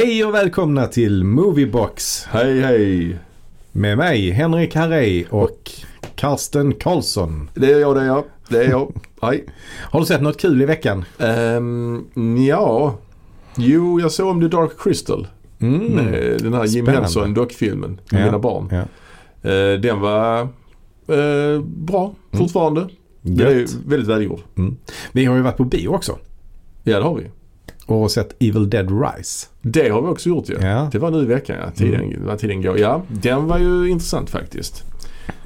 Hej och välkomna till Moviebox Hej hej! med mig Henrik Harrey och Karsten Karlsson. Det är jag, det är jag. Det är jag. Hej. Har du sett något kul i veckan? Um, ja. Jo, jag såg om The Dark Crystal. Mm. Med den här Jim. Henson dockfilmen med Ja. mina barn. Ja. Eh, den var eh, bra fortfarande. Den är väldigt välgjord. Vi har ju varit på bio också Ja, det har vi. Och sett Evil Dead Rise. Det har vi också gjort ju. Ja. Det var nu i veckan ja. Tiden, vad tiden går. Ja, den var ju intressant faktiskt.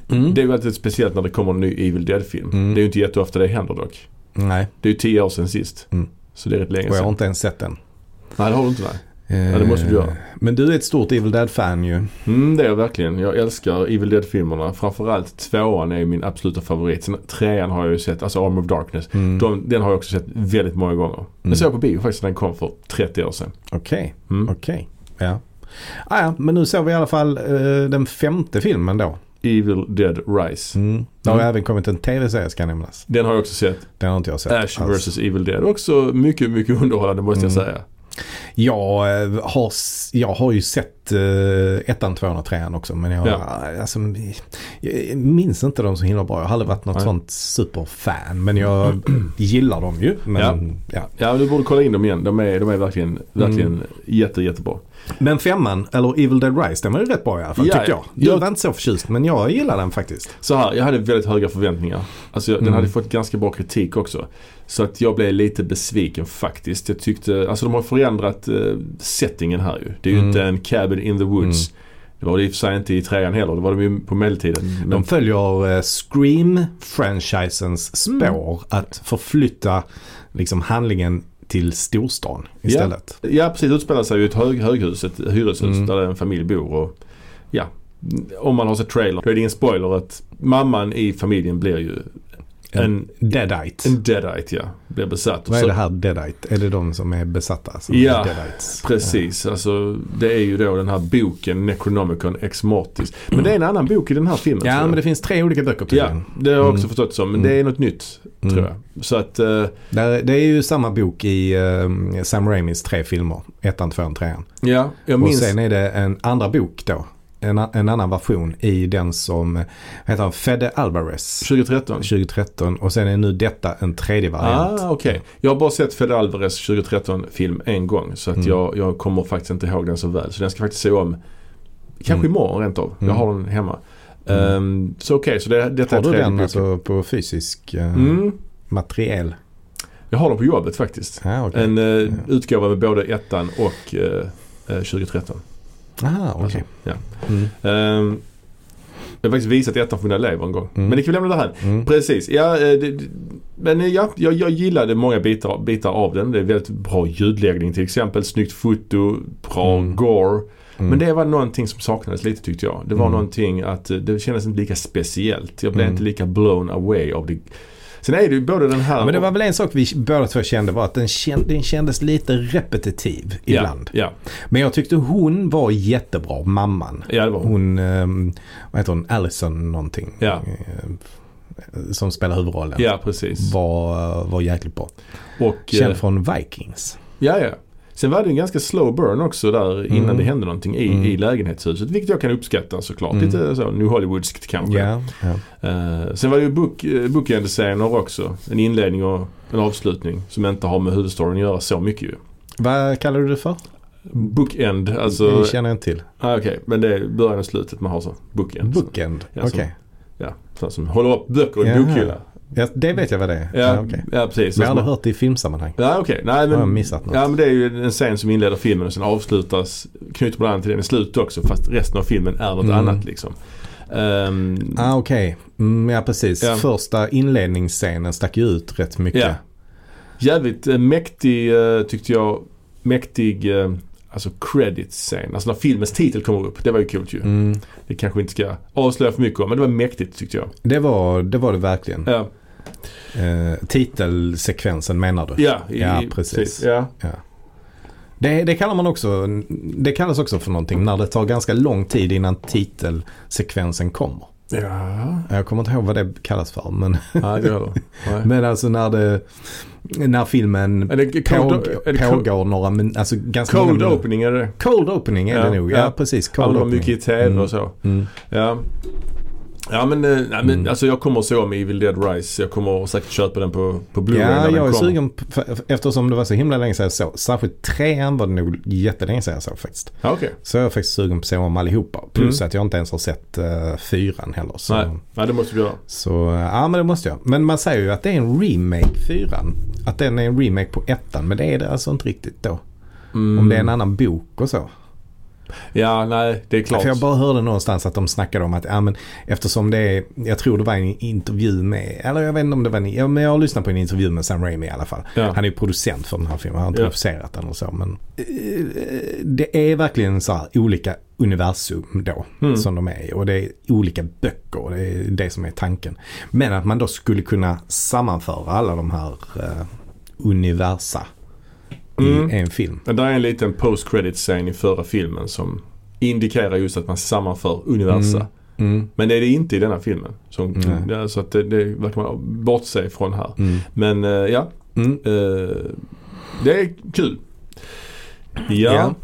Det är ju väldigt speciellt när det kommer en ny Evil Dead-film. Mm. Det är ju inte jätteofta det händer dock. Nej, Det är ju tio år sedan sist. Mm. Så det är rätt länge och jag har sedan. inte ens sett den. Nej, det har du inte nej. Ja, det måste du göra. Eh, Men du är ett stort Evil Dead-fan ju. Mm, det är jag verkligen. Jag älskar Evil Dead-filmerna. Framförallt tvåan är min absoluta favorit. Sen trean har jag ju sett, alltså Arm of Darkness. Mm. De, den har jag också sett väldigt många gånger. Den såg jag på bio faktiskt när den kom för 30 år sedan. Okej, Mm. okej. Ja. Ah, ja, men nu såg vi i alla fall eh, den femte filmen då. Evil Dead Rise. Mm. Det har Mm. även kommit en tv-serie ska nämnas. Den har jag också sett. Den har inte jag sett. Ash vs Evil Dead. Också mycket, mycket underhållande måste jag Mm. säga. Jag, eh, har, jag har ju sett uh, ettan, tvåan och trean också. Men jag, Ja. alltså, jag minns inte dem så himla bra. Jag har aldrig varit något Nej. sånt superfan. Men jag gillar dem ju. Men, ja. Ja. Ja, du borde kolla in dem igen. De är, de är verkligen, verkligen Mm. jätte, jättebra. Men femman, eller Evil Dead Rise, den var ju rätt bra i alla fall Ja, tycker jag. ja. Du var inte så förtjust men jag gillar den faktiskt. Så här, jag hade väldigt höga förväntningar. Alltså jag, den Mm. hade fått ganska bra kritik också. Så att jag blev lite besviken faktiskt. Jag tyckte, alltså de har förändrat eh, settingen här ju. Det är ju Mm. inte en cabin in the woods. Det var det i och för sig inte i trean heller. Det var de ju på medeltiden. Men, De följer eh, Scream-franchisens spår att förflytta liksom, handlingen till storstan istället. ja precis, det utspelar sig i ett hög, höghus, ett hyreshus Mm. där en familj bor. Och, ja, om man har sett trailer då är det ingen spoiler att mamman i familjen blir ju en, Deadite. en deadite ja. Blir besatt. Vad är det här Deadite? Är det de som är besatta? Som Ja, är? Precis, alltså det är ju då den här boken Necronomicon Ex Mortis. Men det är en annan bok i den här filmen. Ja, men det finns tre olika böcker Ja, tydligen. det har jag också Mm. förstått som. Men Mm. det är något nytt Mm. tror jag. Så att, eh, Där, det är ju samma bok i eh, Sam Raimis tre filmer. Ettan, tvåan, trean. ja, jag Och minns. sen är det en andra bok då. En, en annan version i den som heter han, Fede Alvarez 2013. 2013. Och sen är nu detta en tredje variant. Ah, okej. Jag har bara sett Fede Alvarez 2013 film en gång. Så att Mm. jag, jag kommer faktiskt inte ihåg den så väl. Så den ska jag faktiskt se om. Kanske Mm. imorgon rent av. Jag Mm. har den hemma. Mm. Ehm, så okej, så det, detta Har är du tredje den boken. alltså på fysisk eh, Mm, materiel? jag har den på jobbet faktiskt. Ah, okej. En eh, Ja. utgåva med både ettan och eh, eh, 2013. Aha, okej. Alltså, ja. Mm. Ehm, jag har faktiskt visat ettan för mina elever en gång. Mm. Men det kan vi lämna det här. Mm. Precis. Ja, eh, det, det, men eh, ja, jag, jag gillade många bitar, bitar av den. Det är väldigt bra ljudläggning till exempel. Snyggt foto, bra Mm. gore. Mm. Men det var någonting som saknades lite tyckte jag. Det var Mm. någonting att eh, det kändes inte lika speciellt. Jag blev Mm. inte lika blown away av det. Sen är det ju både den här men det var väl en sak vi båda två kände var att den, känd, den kändes lite repetitiv ibland. Ja, Men jag tyckte hon var jättebra, mamman. ja, det var hon. Hon, ehm, vad heter hon, Allison någonting. Ja. Eh, Som spelar huvudrollen. Ja, precis. Var, var jäkligt bra. Och, Känd eh, från Vikings. Ja, ja. Sen var det en ganska slow burn också där innan Mm. det hände någonting i, Mm. i lägenhetshuset. Vilket jag kan uppskatta såklart. Mm. Lite så New Hollywoodskt kanske. Ja, ja. Eh, sen var det ju book, uh, bookend-scener också. En inledning och en avslutning som inte har med huvudstoryn att göra så mycket ju. Vad kallar du det för? Bookend, alltså... det känner jag inte till. Ah, Okej, men det är början och slutet man har så. Bookend. Bookend, Ja, okej. som- ja, så som håller upp böcker i en bokhylla. Ja, det vet jag vad det är. Ja, Ja, okej. ja precis. Men jag har aldrig hört det i filmsammanhang. Ja, okej. Nej, Har jag men, missat något? ja, men det är ju en scen som inleder filmen och sen avslutas, knyter man an till den i slutet också fast resten av filmen är något Mm. annat liksom. Ehm, Ah, okej. Mm, ja, precis. Ja. Första inledningsscenen stack ju ut rätt mycket. Ja. Jävligt eh, mäktig eh, tyckte jag. Mäktig eh, alltså credit-scen. Alltså när filmens titel kommer upp. Det var ju kul ju. Mm, Det kanske inte ska avslöja för mycket om men det var mäktigt tyckte jag. det, var, det var det verkligen. Ja, Eh, titelsekvensen menar du? ja, i, Ja, precis. Ja, Det, det kallar man också, det kallas också för någonting när det tar ganska lång tid innan titelsekvensen kommer. Ja, Jag kommer inte ihåg vad det kallas för. Men. Nej. men alltså när det, när filmen Är det påg, cold, är det cold, pågår några min, alltså ganska cold många opening är det? Cold opening är Ja, det nog. Ja, ja. precis. Cold opening. mycket i tv Mm. och så. Mm. Ja. Ja men, eh, nej, men Mm. alltså jag kommer att se om Evil Dead Rise. Jag kommer säkert köpa den på, på Blu-ray Ja, när den jag är kommer. sugen eftersom det var så himla länge sedan jag såg. Särskilt trean var det nog jättelänge sedan jag såg faktiskt. Ja, okej. Så jag är faktiskt sugen på att se om allihopa. Plus Mm. att jag inte ens har sett uh, fyran heller. Så, Nej. Nej, det måste vi göra. så ja men det måste jag. Men man säger ju att det är en remake fyran. Att den är en remake på ettan. Men det är det alltså inte riktigt då. Mm. Om det är en annan bok och så. Ja, nej, det är klart. För jag bara hörde någonstans att de snackade om att ja, men eftersom det är, jag tror det var en intervju med, eller jag vet inte om det var en, ja, men jag har lyssnat på en intervju med Sam Raimi i alla fall. Ja. Han är ju producent för den här filmen, han har Ja. regisserat den och så. Men det är verkligen så här olika universum då Mm. som de är i. Och det är olika böcker och det är det som är tanken. Men att man då skulle kunna sammanföra alla de här eh, universa Mm. i en film. Men där är en liten post-credit scene i förra filmen som indikerar just att man sammanför universa. Mm. Mm. Men det är det inte i denna filmen. Det, är så att det, det verkar man bortse från här. Mm. Men eh, ja, Mm. eh, det är kul. Ja. Ja.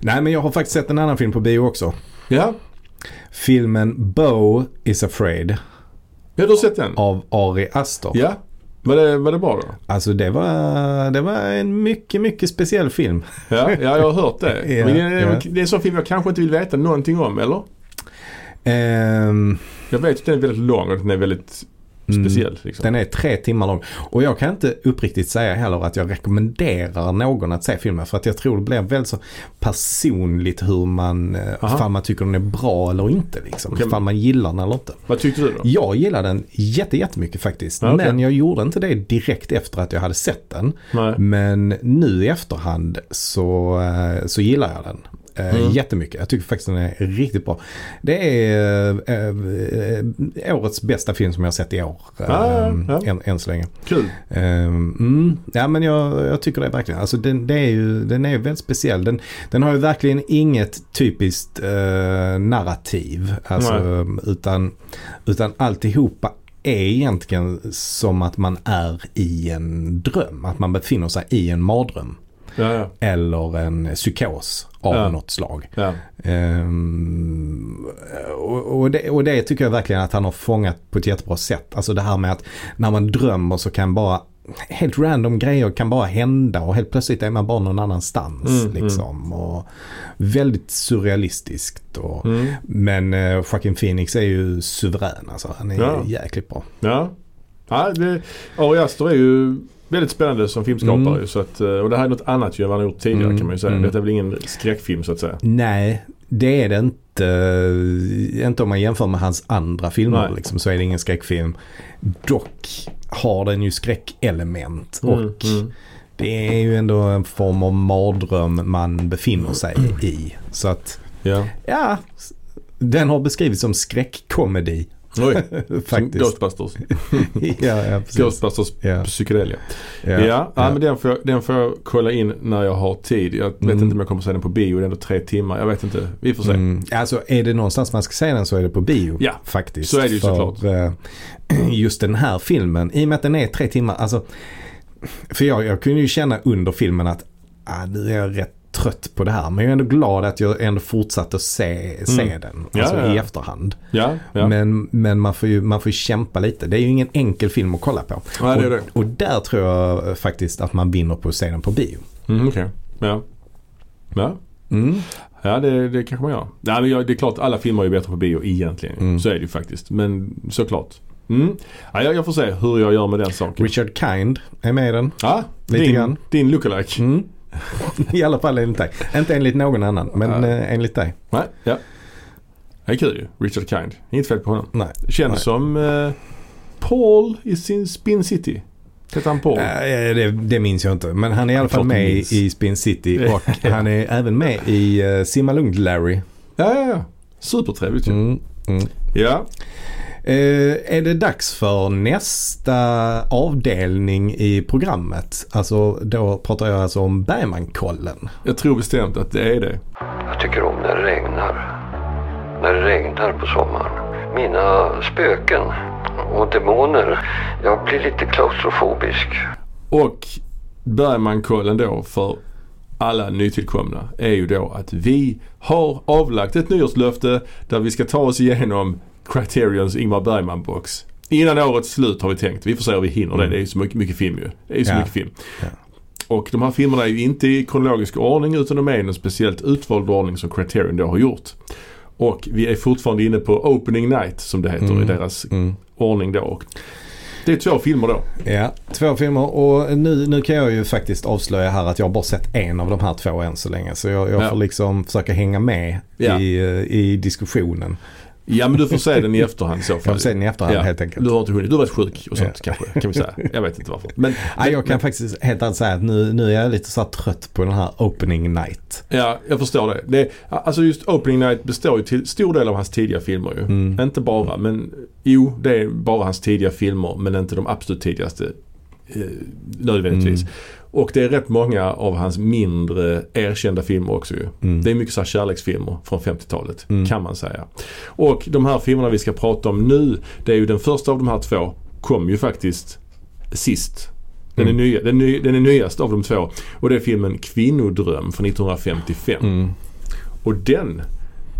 Nej men jag har faktiskt sett en annan film på bio också. Ja, Filmen Bo is afraid ja du har sett den? av Ari Aster. Ja. Var det, var det bra då? Alltså det var, det var en mycket, mycket speciell film. Ja, ja jag har hört det. Ja, Men det, är, ja. det är en sån film jag kanske inte vill veta någonting om, eller? Ehm, Jag vet att den är väldigt lång och den är väldigt. Speciell. Liksom. den är tre timmar lång. Och jag kan inte uppriktigt säga heller att jag rekommenderar någon att se filmen. För att jag tror det blir väldigt så personligt hur man, eh, Aha. ifall man tycker den är bra eller inte. Liksom. Okej. Ifall man gillar den eller inte. Vad tyckte du då? Jag gillar den jätte, jättemycket faktiskt. Ja, okej. Men jag gjorde inte det direkt efter att jag hade sett den. Nej. Men nu i efterhand så, eh, så gillar jag den. Eh, Mm. Jättemycket. Jag tycker faktiskt den är riktigt bra. Det är eh, eh, årets bästa film som jag har sett i år. eh, Ja, ja. Än, än så länge. Kul. Eh, mm, ja men jag, jag tycker det verkligen. Alltså den, är ju, den är ju väldigt speciell. Den, den har ju verkligen inget typiskt eh, narrativ. Alltså, utan, utan alltihopa är egentligen som att man är i en dröm. Att man befinner sig i en mardröm. Ja, ja. Eller en psykos av Ja. något slag. ja. Ehm, och, och, det, och det tycker jag verkligen att han har fångat på ett jättebra sätt. Alltså det här med att när man drömmer så kan bara helt random grejer kan bara hända och helt plötsligt är man bara någon annanstans. Mm, liksom. Och väldigt surrealistiskt. Och, Mm. Men Joaquin Phoenix är ju suverän alltså. Han är Ja. jäkligt bra. Ja. ja det, Ari Aster är ju väldigt spännande som filmskapare. Mm. Så att, eh, och det här är något annat ju än vad han gjort tidigare Mm, kan man ju säga. mm. Detta är väl ingen skräckfilm så att säga. Nej, det är det inte. Inte om man jämför med hans andra filmer Nej. liksom, så är det ingen skräckfilm. Dock har den ju skräckelement Mm, och mm. det är ju ändå en form av mardröm man befinner sig i. Så att Ja. ja, den har beskrivits som skräckkomedi Oj, faktiskt. Ghostbusters. ja, ja, precis. Ghostbusters Ja, psykedelia. ja, Ja, ja, ja. men den får, jag, den får jag kolla in när jag har tid. Jag vet Mm. inte om jag kommer att se den på bio. Det är ändå tre timmar. Jag vet inte. Vi får se. Mm. Alltså är det någonstans man ska se den så är det på bio. Ja, faktiskt. så är det ju För, såklart. eh, Just den här filmen, i och med att den är tre timmar. Alltså, för jag, jag kunde ju känna under filmen att ah, nu är jag rätt trött på det här. Men jag är ändå glad att jag ändå fortsatte att se, se Mm. den. Ja, Alltså ja, ja. i efterhand. Ja, ja. Men, men man, får ju, man får ju kämpa lite. Det är ju ingen enkel film att kolla på. ja det är det. Och, och där tror jag faktiskt att man vinner på att se den på bio. Mm, Okej. Ja. Ja. Mm. Ja, det, det kanske man gör. Nej, men det är klart alla filmer är bättre på bio egentligen. Mm. Så är det ju faktiskt. Men såklart. Mm. Ja, jag, jag får se hur jag gör med den saken. Richard Kind är med i den. Ja, Lite din, grann. din lookalike. Mm. I alla fall enligt dig. Inte enligt någon annan, men Ja. eh, enligt dig. Nej, ja. Det är kul ju. Richard Kind. Inget fel på honom. Nej. Känns Nej. som eh, Paul i sin Spin City. Heter han Paul? Eh, det, det minns jag inte. Men han är i alla fall med i, minns. i Spin City och han är även med i uh, Simma Lugnt Larry. Ja, ja, ja. Supertrevligt ju. Mm. Mm. Ja. Eh, är det dags för nästa avdelning i programmet? Alltså då pratar jag alltså om Bergmankollen. Jag tror bestämt att det är det. Jag tycker om när det regnar. När det regnar på sommaren. mina spöken och demoner. Jag blir lite klaustrofobisk. Och Bergman-kollen då för alla nytillkomna är ju då att vi har avlagt ett nyårslöfte där vi ska ta oss igenom Criterions Ingmar Bergman-box. Innan årets slut har vi tänkt. Vi får se om vi hinner det. Det är ju så mycket, mycket film ju. Det är ju så Ja. mycket film. Ja. Och de här filmerna är ju inte i kronologisk ordning utan de är i en speciellt utvald ordning som Criterion då har gjort. Och vi är fortfarande inne på Opening Night som det heter Mm. i deras Mm. ordning då. Det är två filmer då. Ja, två filmer och nu, nu kan jag ju faktiskt avslöja här att jag har bara sett en av de här två än så länge. Så jag, jag Ja. får liksom försöka hänga med Ja. i, eh, i diskussionen. Ja men du får se den i efterhand i så fall. Jag får se den i efterhand Ja. helt enkelt. Du har inte hunnit. Du har varit sjuk och sånt Ja. kanske. Kan vi säga. Jag vet inte varför. Men, Nej, jag kan faktiskt helt ärligt säga att nu, nu är jag lite så trött på den här opening night. Ja, jag förstår det. det. Alltså just Opening Night består ju till stor del av hans tidiga filmer ju. Mm. Inte bara, men jo det är bara hans tidiga filmer men inte de absolut tidigaste eh, nödvändigtvis. Mm. Och det är rätt många av hans mindre erkända filmer också ju. Mm. Det är mycket så här kärleksfilmer från 50-talet Mm. kan man säga. Och de här filmerna vi ska prata om nu, det är ju den första av de här två kom ju faktiskt sist. Den, Mm. är, nya, den, ny, den är nyast av de två. Och det är filmen Kvinnodröm från 1955. Mm. Och den,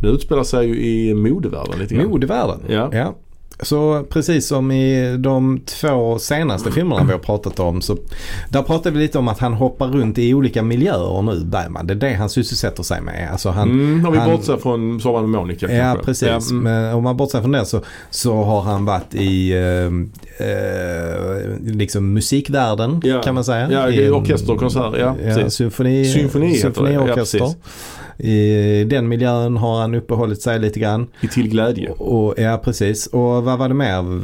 den utspelar sig ju i modevärlden lite grann. Modevärlden. Ja. Så precis som i de två senaste filmerna vi har pratat om så där pratar vi lite om att han hoppar runt i olika miljöer nu Bergman. Det är det han sysselsätter sig med. Alltså han, mm, om vi han- bortser från Sommaren med Monica Ja kanske. precis. Ja, mm. Men om man bortser från det så, så har han varit i eh, eh, liksom musikvärlden Ja. kan man säga. Ja, I, orkester och konsert, ja, precis. symfoni, Symfoni det, ja, symfoniorkester. precis. I den miljön har han uppehållit sig lite grann. I Till glädje. Och, ja precis. Och vad var det mer?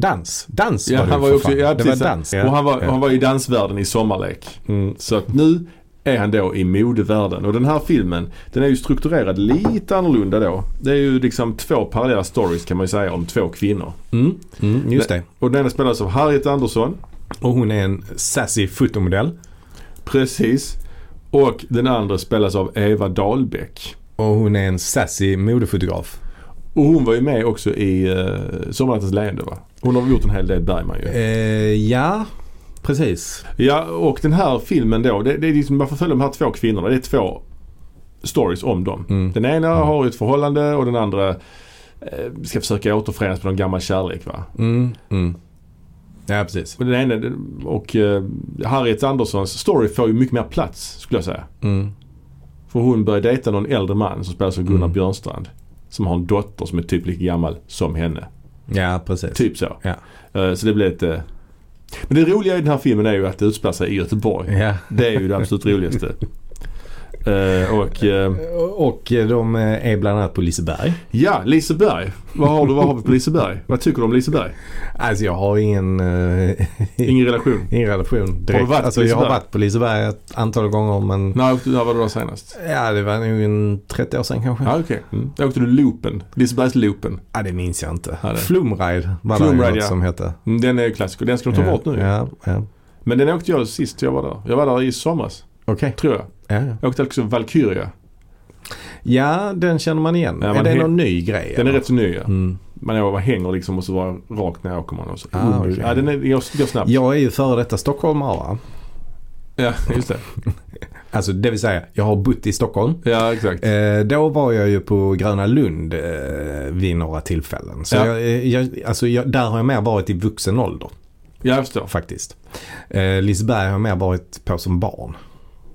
Dans. Dans Ja, var det han var också, ja, Det var dans. Och han var, ja. han var i dansvärlden i Sommarlek. Mm. Så att nu är han då i modevärlden. Och den här filmen den är ju strukturerad lite annorlunda då. Det är ju liksom två parallella stories kan man ju säga om två kvinnor. Mm. Mm, just det. Och den ena spelas av Harriet Andersson. Och hon är en sassy fotomodell. Precis. Och den andra spelas av Eva Dahlbeck. Och hon är en sassy modefotograf. Och hon var ju med också i uh, Sommarnattens leende va? Hon har gjort en hel del Bergman ju. Eh, ja, precis. Ja och den här filmen då. Det, det är liksom, man får följa de här två kvinnorna. Det är två stories om dem. Mm. Den ena Mm. har ett förhållande och den andra eh, ska försöka återförenas med någon gammal kärlek va. Mm. Ja, precis. Och den ena och eh, Harriet Anderssons story får ju mycket mer plats skulle jag säga. Mm. För hon börjar dejta någon äldre man som spelas av Gunnar Mm. Björnstrand. Som har en dotter som är typ lika gammal som henne. Ja, precis. Typ så. Ja. Eh, Så det blir lite... Men det roliga i den här filmen är ju att det utspelar sig i Göteborg. Ja. Det är ju det absolut roligaste. Eh, och eh, Och de är bland annat på Liseberg. ja, Liseberg. Vad har du vad har vi på Liseberg? Vad tycker du om Liseberg? Alltså jag har ingen, eh, Ingen relation? ingen relation direkt. Har du varit på alltså, jag har varit på Liseberg ett antal gånger men När, när var du där senast? ja det var nog en 30 år sedan kanske. Ja, okej. Mm. Jag åkte du loopen. Lisebergsloopen. Ja det minns jag inte. Ja, det- Flumride var det ju Flumride, något ja. som hette. Mm, Den är klassiker. Den ska de ta ja. bort nu. Ja, ja. Men den åkte jag sist jag var där. Jag var där i somras, Okej. tror jag. Ja, ja. Jag åkte också Valkyria. ja den känner man igen. Ja, är man det he- någon ny grej? Den är eller? rätt så ny ja. Mm. Man, är- hänger liksom och så var rakt när jag åker man. Och så. Ah, okej. Ja, den är, jag går snabbt. Jag är ju före detta stockholmare va? Ja, just det. Alltså det vill säga jag har bott i Stockholm. Ja, exakt. Eh, då var jag ju på Gröna Lund eh, vid några tillfällen. Så Ja. jag, eh, jag, alltså jag, där har jag mer varit i vuxen ålder Ja, jag förstår. faktiskt. Eh, Liseberg har jag mer varit på som barn.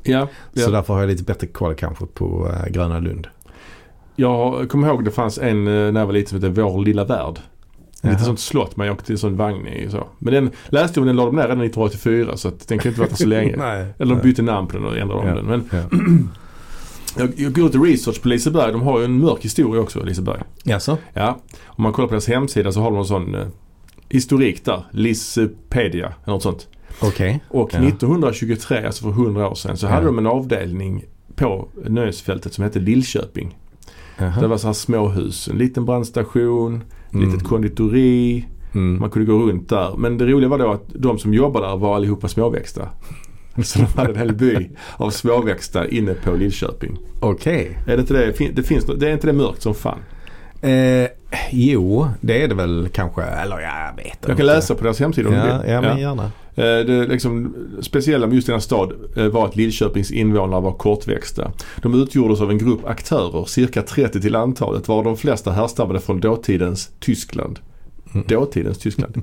Ja, Så ja. därför har jag lite bättre koll kanske på eh, Gröna Lund. Jag kommer ihåg det fanns en eh, när jag var liten som hette Vår lilla värld. Ett litet sånt slott man åkte i en sån vagn i. Så. Men den läste jag om den la de ner redan 1984 så att den kan inte där så länge. Nej. Eller de bytte namn på den och ändrade om Ja. den. Men Ja. jag, jag går lite research på Liseberg. De har ju en mörk historia också, Liseberg. Jaså? Ja, om man kollar på deras hemsida så har de en sån eh, historik där. Lisepedia eller något sånt. Okej. Och Ja. 1923, alltså för 100 år sedan, så Ja. hade de en avdelning på nöjesfältet som hette Lillköping. Jaha. Det var så här småhus, en liten brandstation, Mm. litet konditori. Mm. Man kunde gå runt där. Men det roliga var då att de som jobbade där var allihopa småväxta. Så de hade en hel by av småväxta inne på Lillköping. Okej. Är det inte det? Det, finns, det är inte det mörkt som fan? Eh, jo, det är det väl kanske. Eller ja, jag vet inte. Jag kan läsa på deras hemsida om du Ja, vill. ja, men gärna. Eh, det liksom, speciella med just denna stad eh, var att Lidköpings invånare var kortväxta. De utgjordes av en grupp aktörer, cirka 30 till antalet, var de flesta härstammade från dåtidens Tyskland. Mm. Dåtidens Tyskland.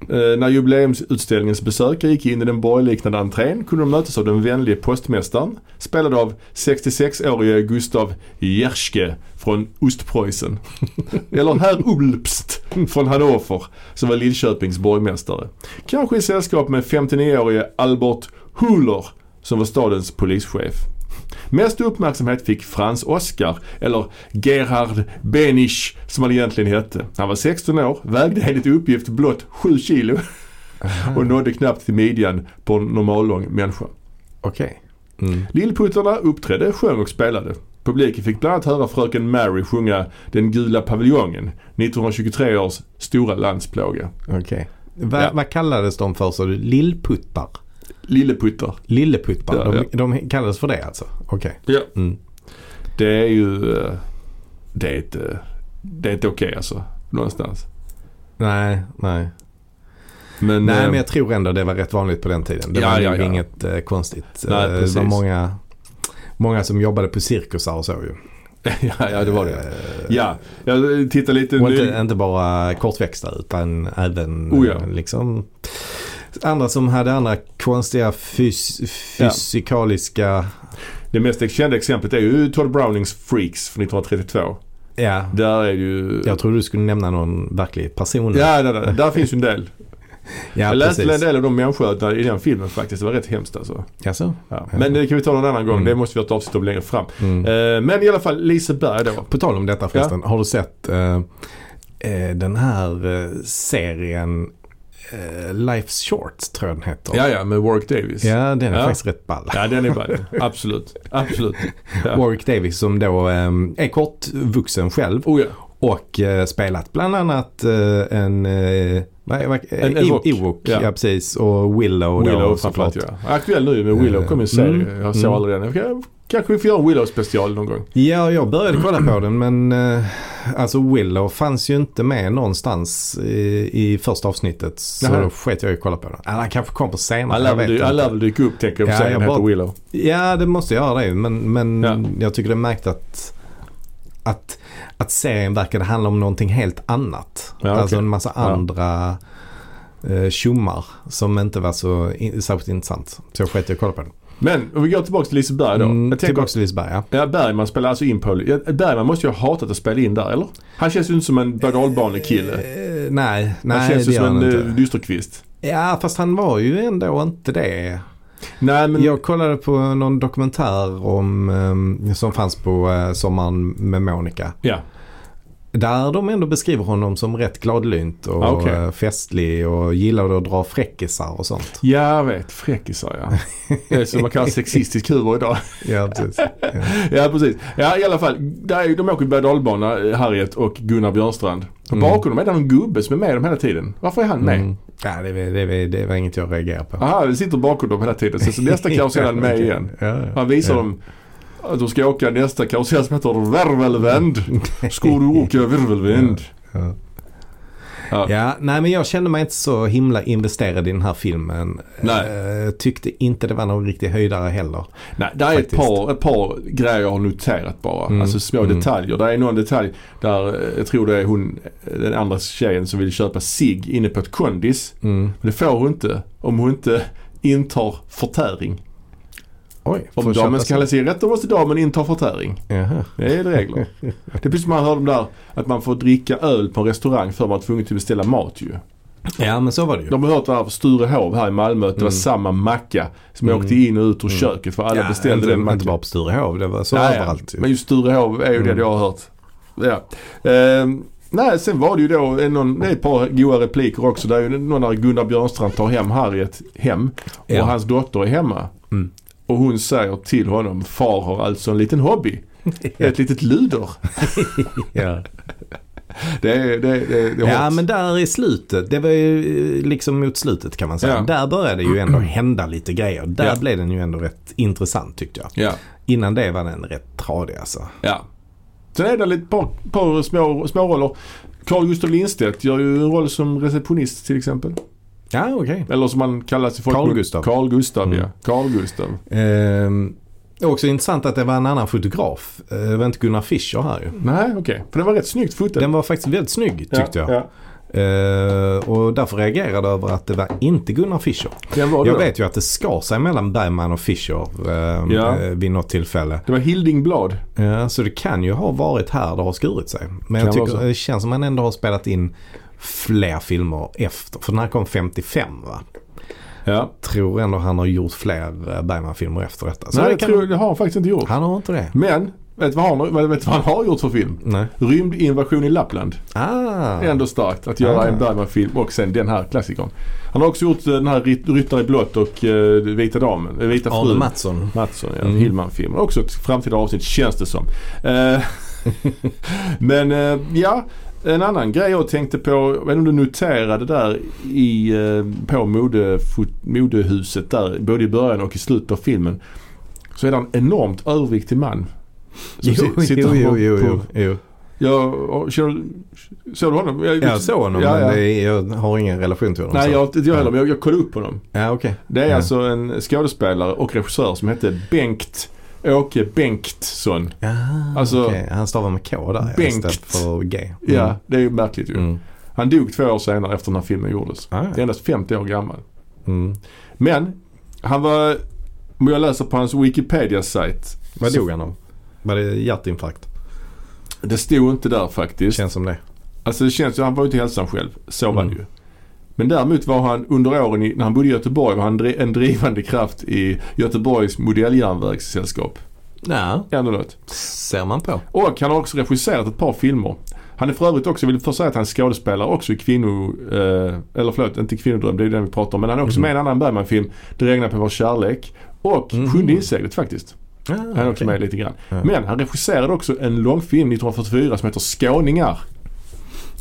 Eh, när jubileumsutställningens besökare gick in i den borgliknande entrén kunde de mötas av den vänlige postmästaren, spelad av 66-årige Gustav Jerschke från Ostpreussen. Eller herr Ulpst från Hannover, som var Lidköpings borgmästare. Kanske i sällskap med 59-årige Albert Huller, som var stadens polischef. Mest uppmärksamhet fick Frans Oskar, eller Gerhard Benisch som han egentligen hette. Han var 16 år, vägde enligt uppgift blott 7 kilo och nådde knappt till midjan på en normallång människa. Okej. Mm. Lillputtarna uppträdde, sjöng och spelade. Publiken fick bland annat höra fröken Mary sjunga Den gula paviljongen, 1923 års stora landsplåga. Okej. Va, Ja. Vad kallades de för så? Lillputtar? Lilleputtar. Lilleputtar? Ja, de, de kallades för det alltså? Okej. Ja. Mm. Det är ju... eh, Det är inte, det är inte okej alltså. Någonstans. Nej, nej. Men, Nej eh, men jag tror ändå det var rätt vanligt på den tiden. Det Ja, var ja, ja. inget eh, konstigt. Nej, Eh, det precis. var många, många som jobbade på cirkusar och så ju. ja, ja, det var det. Eh, Ja, jag tittar lite Och ny- inte, inte bara kortväxta utan även Oh, ja. eh, liksom andra som hade andra konstiga fys fysikaliska Det mest kända exemplet är ju Todd Brownings Freaks från 1932. Ja, Där är ju... jag tror du skulle nämna någon verklig person. Ja, där, där, där finns ju en del. ja jag läste precis. en del av de människoödena i den filmen faktiskt. Det var rätt hemskt alltså. Jaså? Ja. Ja. Men det kan vi ta någon annan gång. Mm. Det måste vi ha ett avsnitt om längre fram. Mm. Eh, men i alla fall Liseberg då. På tal om detta förresten. Har du sett eh, eh, den här eh, serien Life's Short tror jag den heter. Ja, ja, med Warwick Davis. Ja, den är Ja. faktiskt rätt ball. Ja, den är ball. Absolut. Absolut. Ja. Warwick Davis som då eh, är kortvuxen själv Oh ja. och eh, spelat bland annat eh, en, eh, vad, En eh, Ewok. Ewok. Ja. Ja. precis. Och Willow, Willow då såklart. ja. Aktuell nu med Willow. kom en serie. Mm. Jag såg Mm. aldrig den. Jag- Kanske vi får göra en Willow-special någon gång. Ja, jag började kolla på den men eh, alltså Willow fanns ju inte med någonstans i, i första avsnittet. Så Nähä. då sket jag i att kolla på den. Eller han kanske kom på senare. Jag han lär inte. väl dyka upp tänker jag Ja, på serien jag heter Willow. Ja, det måste göra det. Men, men Ja. jag tycker det är märkt att, att, att serien verkade handla om någonting helt annat. Ja, Alltså en massa Ja. andra eh, tjommar som inte var så in, särskilt intressant. Så jag sket i att kolla på den. Men om vi går tillbaka till Liseberg då. Mm, jag tänker, tillbaka till Liseberg ja. Ja, Bergman spelar alltså in på... Bergman måste ju ha hatat att spela in där, eller? Han känns ju inte som en berg kille Eh, nej, nej Han känns ju som en eh, dysterkvist. Ja, fast han var ju ändå inte det. Nej men... Jag kollade på någon dokumentär om, eh, som fanns på eh, Sommaren med Monica. Ja. Där de ändå beskriver honom som rätt gladlynt och Ah, okej. eh, festlig och gillade att dra fräckisar och sånt. Ja, jag vet. Fräckisar ja. Det är som man kallar sexistisk humor idag. Ja, precis. Ja. Ja, precis. Ja, i alla fall. Där är, de åker berg dalbana Harriet och Gunnar Björnstrand. Och Mm. bakom dem är det någon gubbe som är med dem hela tiden. Varför är han med? Mm. Ja, det, det, var- det var inget jag reagerar på. Aha, det sitter bakom dem hela tiden. Så, så nästa karusell är han med igen. Ja, ja. Han visar dem de ska åka nästa karusell som heter Virvelvänd. Ska du åka virvelvänd? Ja. Ja. Ja, nej men jag kände mig inte så himla investerad i den här filmen. Nej. Eh, tyckte inte det var någon riktig höjdare heller. Nej, det är ett par, ett par grejer jag har noterat bara. Mm. Alltså små Mm. detaljer. Det är någon detalj där eh, jag tror det är hon, den andra tjejen som vill köpa sig inne på ett kondis. Mm. Men det får hon inte om hon inte intar förtäring. Oj, Om damen ska sig- handla cigaretter måste damen inta förtäring. Jaha. Det är regler. det är precis som man hörde om där att man får dricka öl på en restaurang för man är tvungen att beställa mat ju. Ja men så var det ju. De har hört det här på Sturehov här i Malmö att det var Mm. samma macka som Mm. åkte in och ut ur Mm. köket för alla ja, beställde inte, den Inte mackan. bara på Sturehov, det var så Ja, ja. överallt ju. Men just Sturehov är ju det Mm. jag har hört. Ja. Ehm, nej, sen var det ju då en, någon, det är ett par goa repliker också. Där är ju någon när Gunnar Björnstrand tar hem Harriet hem och Ja. hans dotter är hemma. Och hon säger till honom, far har alltså en liten hobby. Ett litet luder. ja. Det är, det, det, det är ja men där i slutet, det var ju eh, liksom mot slutet kan man säga. Ja. Där började ju ändå hända lite grejer. Där Ja. blev den ju ändå rätt intressant tyckte jag. Ja, Innan det var den rätt tradig alltså. ja. Sen är det lite par, par små, små roller. Carl Gustaf Lindstedt gör ju en roll som receptionist till exempel. Ja, okej. Eller som man kallas i folk. Carl Gustaf. Carl Gustav Mm. ja. Carl Gustav. Ehm, också intressant att det var en annan fotograf. Eh, Det var inte Gunnar Fischer här ju. Nej okej. För det var rätt snyggt fotat. Den var faktiskt väldigt snygg tyckte ja, jag. Ja. Eh, och därför reagerade jag över att det var inte Gunnar Fischer. Den var det Jag då. vet ju att det skar sig mellan Bergman och Fischer eh, Ja. eh, vid något tillfälle. Det var Hilding Blad. Ja, så det kan ju ha varit här det har skurit sig. Men jag Kan tycker det känns som att man ändå har spelat in fler filmer efter. För den här kom 55 va? Ja. Tror ändå han har gjort fler eh, Bergman-filmer efter detta. Så Nej det kan... tror, det har han faktiskt inte gjort. Han har inte det. Men, vet du vad han, vet vad han har gjort för film? Nej. Rymdinvasion i Lappland. Ah. Ändå starkt att göra Ah. en Bergman-film och sen den här klassikern. Han har också gjort eh, den här Ryt- Ryttare i blått och uh, Vita damen, Vita Arne frun. Mattsson. Mattsson, ja. Mm. Hillman-film. Också ett framtida avsnitt känns det som. Eh, men eh, ja, en annan grej jag tänkte på. Jag vet inte om du noterade där i, eh, på mode, modehuset där. Både i början och i slutet av filmen. Så är det en enormt överviktig man. som Jo, sitter jo, jo, på- jo, på- jo. Jag, känner- såg du honom? Jag, Jag såg honom ja, men ja. det är, jag har ingen relation till honom. Nej, så. jag, inte jag heller. Men jag, jag kollade upp honom. Ja, okej. Det är Ja. alltså en skådespelare och regissör som hette Bengt Åke Bengtsson. Ja, Alltså- okej. Han stavar med K där ja, Bengt. istället för G. Mm. Ja, det är ju märkligt ju. Mm. Han dog två år senare efter den här filmen gjordes. Ah, Det är ja. endast 50 år gammal. mm. Men han var, om jag läser på hans Wikipedia-sajt. Vad dog han av? Var det hjärtinfarkt? Det stod inte där faktiskt. Känns som det. Alltså det känns ju, han var ju inte hälsam själv. Så var det Mm. ju. Men däremot var han under åren i, när han bodde i Göteborg var han en drivande kraft i Göteborgs modelljärnvägssällskap. Ja, Ändå något. ser man på. Och han har också regisserat ett par filmer. Han är för övrigt också, jag vill först säga att han är skådespelare också i kvinno... Eh, eller förlåt, inte kvinnodröm, det är den vi pratar om. Men han är också Mhm. med i en annan Bergman-film, Det regnar på vår kärlek. Och Mhm. Sjunde inseglet faktiskt. Ah, Han är också okej. med lite grann. Ja. Men han regisserade också en långfilm 1944 som heter Skåningar.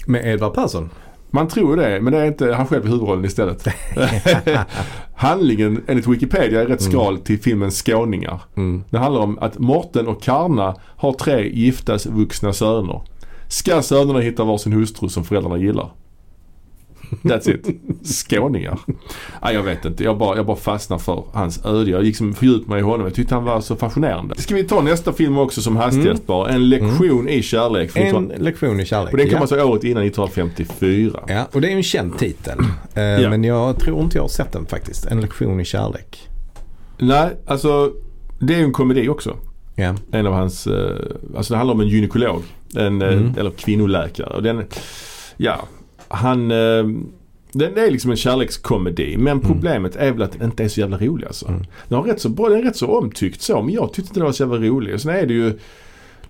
Med Edvard Persson? Man tror det, men det är inte han själv i huvudrollen istället. Handlingen enligt Wikipedia är rätt Mm. skral till filmen Skåningar. Mm. Det handlar om att Morten och Karna har tre giftas vuxna söner. Ska sönerna hitta varsin hustru som föräldrarna gillar? That's it. Skåningar. Nej, jag vet inte. Jag bara, jag bara fastnar för hans öde. Jag gick som fördjupade mig i honom. Jag tyckte han var så fascinerande. Ska vi ta nästa film också som hastigast Mm. bara. En lektion i kärlek. En 19 lektion i kärlek. Och den kom ja. alltså året innan 1954. Ja, och det är ju en känd titel. Eh, Ja. Men jag tror inte jag har sett den faktiskt. En lektion i kärlek. Nej, alltså det är ju en komedi också. Ja. En av hans, eh, alltså det handlar om en gynekolog. En, eh, Mm. eller kvinnoläkare. Och den, ja, han, eh, den är liksom en kärlekskomedi. Men problemet är väl att den inte är så jävla rolig alltså. Mm. Den, har rätt så den är rätt så omtyckt så. Men jag tyckte inte den var så jävla rolig. Sen är det ju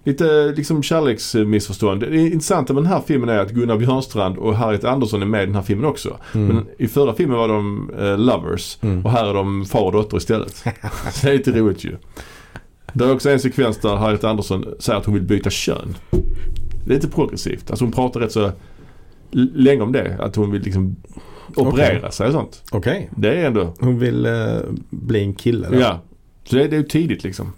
lite liksom kärleksmissförstånd. Det intressanta med den här filmen är att Gunnar Björnstrand och Harriet Andersson är med i den här filmen också. Mm. Men i förra filmen var de eh, lovers. Mm. Och här är de far och dotter istället. Så det är lite roligt ju. Det är också en sekvens där Harriet Andersson säger att hon vill byta kön. Det är lite progressivt. Alltså hon pratar rätt så länge om det. Att hon vill liksom operera Okej. sig och sånt. Okej. Det är ändå, Hon vill eh, bli en kille då. ja. Så det, det är ju tidigt liksom.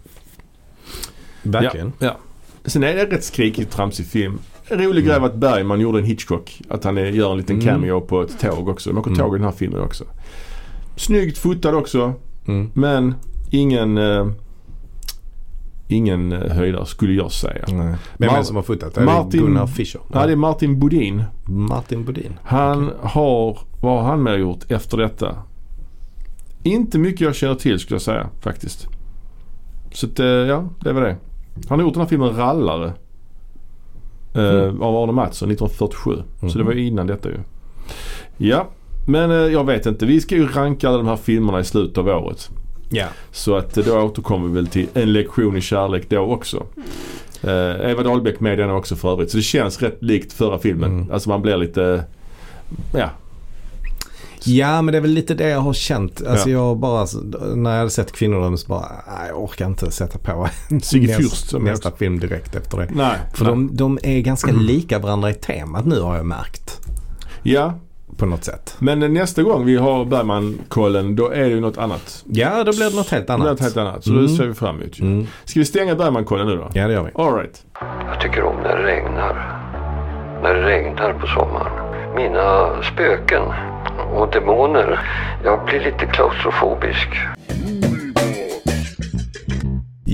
Verkligen. Ja, ja. Sen är det en rätt skrikigt tramsig film. Rolig Mm. grej var att Bergman gjorde en Hitchcock. Att han är, gör en liten Mm. cameo på ett tåg också. De åker Mm. tåg i den här filmen också. Snyggt fotad också. Mm. Men ingen eh, Ingen eh, höjdare skulle jag säga. Nej. Vem är det som har fotat? Det är Martin- Gunnar Fischer. Ja, det är Martin Bodin. Martin Bodin. Han har, vad har han med gjort efter detta? Inte mycket jag känner till skulle jag säga faktiskt. Så att, eh, ja, det var det. Han har gjort den här filmen Rallare. Eh, Mm. Av Arne Mattsson 1947. Så Mhm. det var ju innan detta ju. Ja, men eh, jag vet inte. Vi ska ju ranka alla de här filmerna i slutet av året. Ja. Så att då återkommer vi väl till en lektion i kärlek då också. Eh, Eva Dahlbeck med den också för övrigt. Så det känns rätt likt förra filmen. Mm. Alltså man blir lite, ja. Ja men det är väl lite det jag har känt. Alltså Ja. jag bara, när jag hade sett Kvinnodröm så bara, nej, jag orkar inte sätta på Sigge näst- nästa film direkt efter det. Nej. För nej. de, de är ganska lika varandra i temat nu har jag märkt. Ja, På något sätt. men nästa gång vi har Bergman-kollen då är det ju något annat. Ja då blir det något helt annat. något helt annat. Så Mm. det ser vi fram emot. Mm. Ska vi stänga Bergman-kollen nu då? Ja det gör vi. Alright. Jag tycker om när det regnar. När det regnar på sommaren. Mina spöken och demoner. Jag blir lite klaustrofobisk.